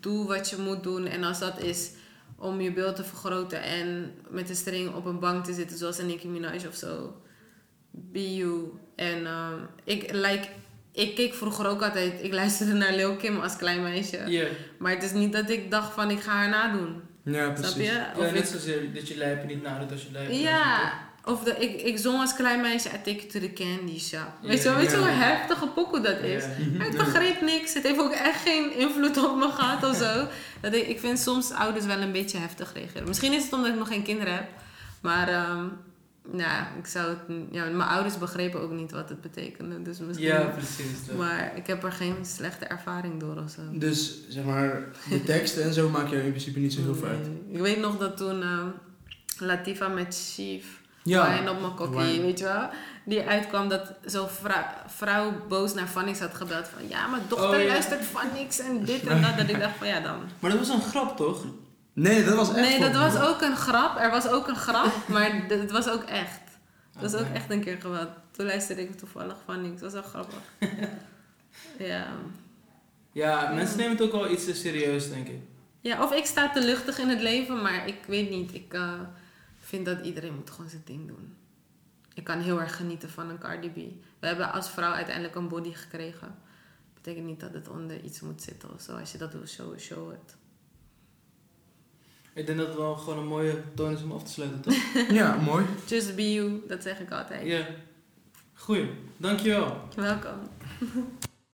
doe wat je moet doen. En als dat is om je beeld te vergroten en met een string op een bank te zitten, zoals een Nicki Minaj of zo, be you. En ehm, ik, like, ik keek vroeger ook altijd, ik luisterde naar Lil Kim als klein meisje. Ja, Maar het is niet dat ik dacht van ik ga haar nadoen. Ja, Snap precies. je? ja Of net ik- zozeer dat je lijpen niet nadoet als je lijpen. ja, of de, ik, ik zong als klein meisje I take you to the candy shop. Weet je wel, weet je hoe heftige pokoe dat is? Maar ik begreep niks. Het heeft ook echt geen invloed op me gehad of zo. Dat ik, ik vind soms ouders wel een beetje heftig reageren. Misschien is het omdat ik nog geen kinderen heb. Maar ehm, nou, ik zou het, ja, mijn ouders begrepen ook niet wat het betekende. Dus misschien, Ja, precies. dat. Maar ik heb er geen slechte ervaring door of zo. Dus zeg maar, de teksten en zo maak je in principe niet zo heel veel uit. Ik weet nog dat toen ehm, Latifa met Chief Ja. Op mijn kokkie, weet je wel. Die uitkwam dat zo'n vrou- vrouw boos naar Fannix had gebeld van... Ja, mijn dochter Oh, ja. luistert Fannix en dit en dat. Dat ik dacht van ja dan. Maar dat was een grap, toch? Nee, dat was echt Nee, dat was ook een grap. Er was ook een grap, maar het was ook echt. Dat was ook echt een keer geweld. Toen luisterde ik toevallig Fannix. Dat was wel grappig. ja. Ja, mensen nemen het ook wel iets te serieus, denk ik. ja, of ik sta te luchtig in het leven, maar ik weet niet. Ik eh, vind dat iedereen moet gewoon zijn ding doen. Ik kan heel erg genieten van een Cardi B. We hebben als vrouw uiteindelijk een body gekregen. Betekent niet dat het onder iets moet zitten of zo. Als je dat wil showen, show het. Ik denk dat het wel gewoon een mooie toon is om af te sluiten, toch? Ja, mooi. Just be you, dat zeg ik altijd. Ja. Goeie. Dankjewel. Welkom.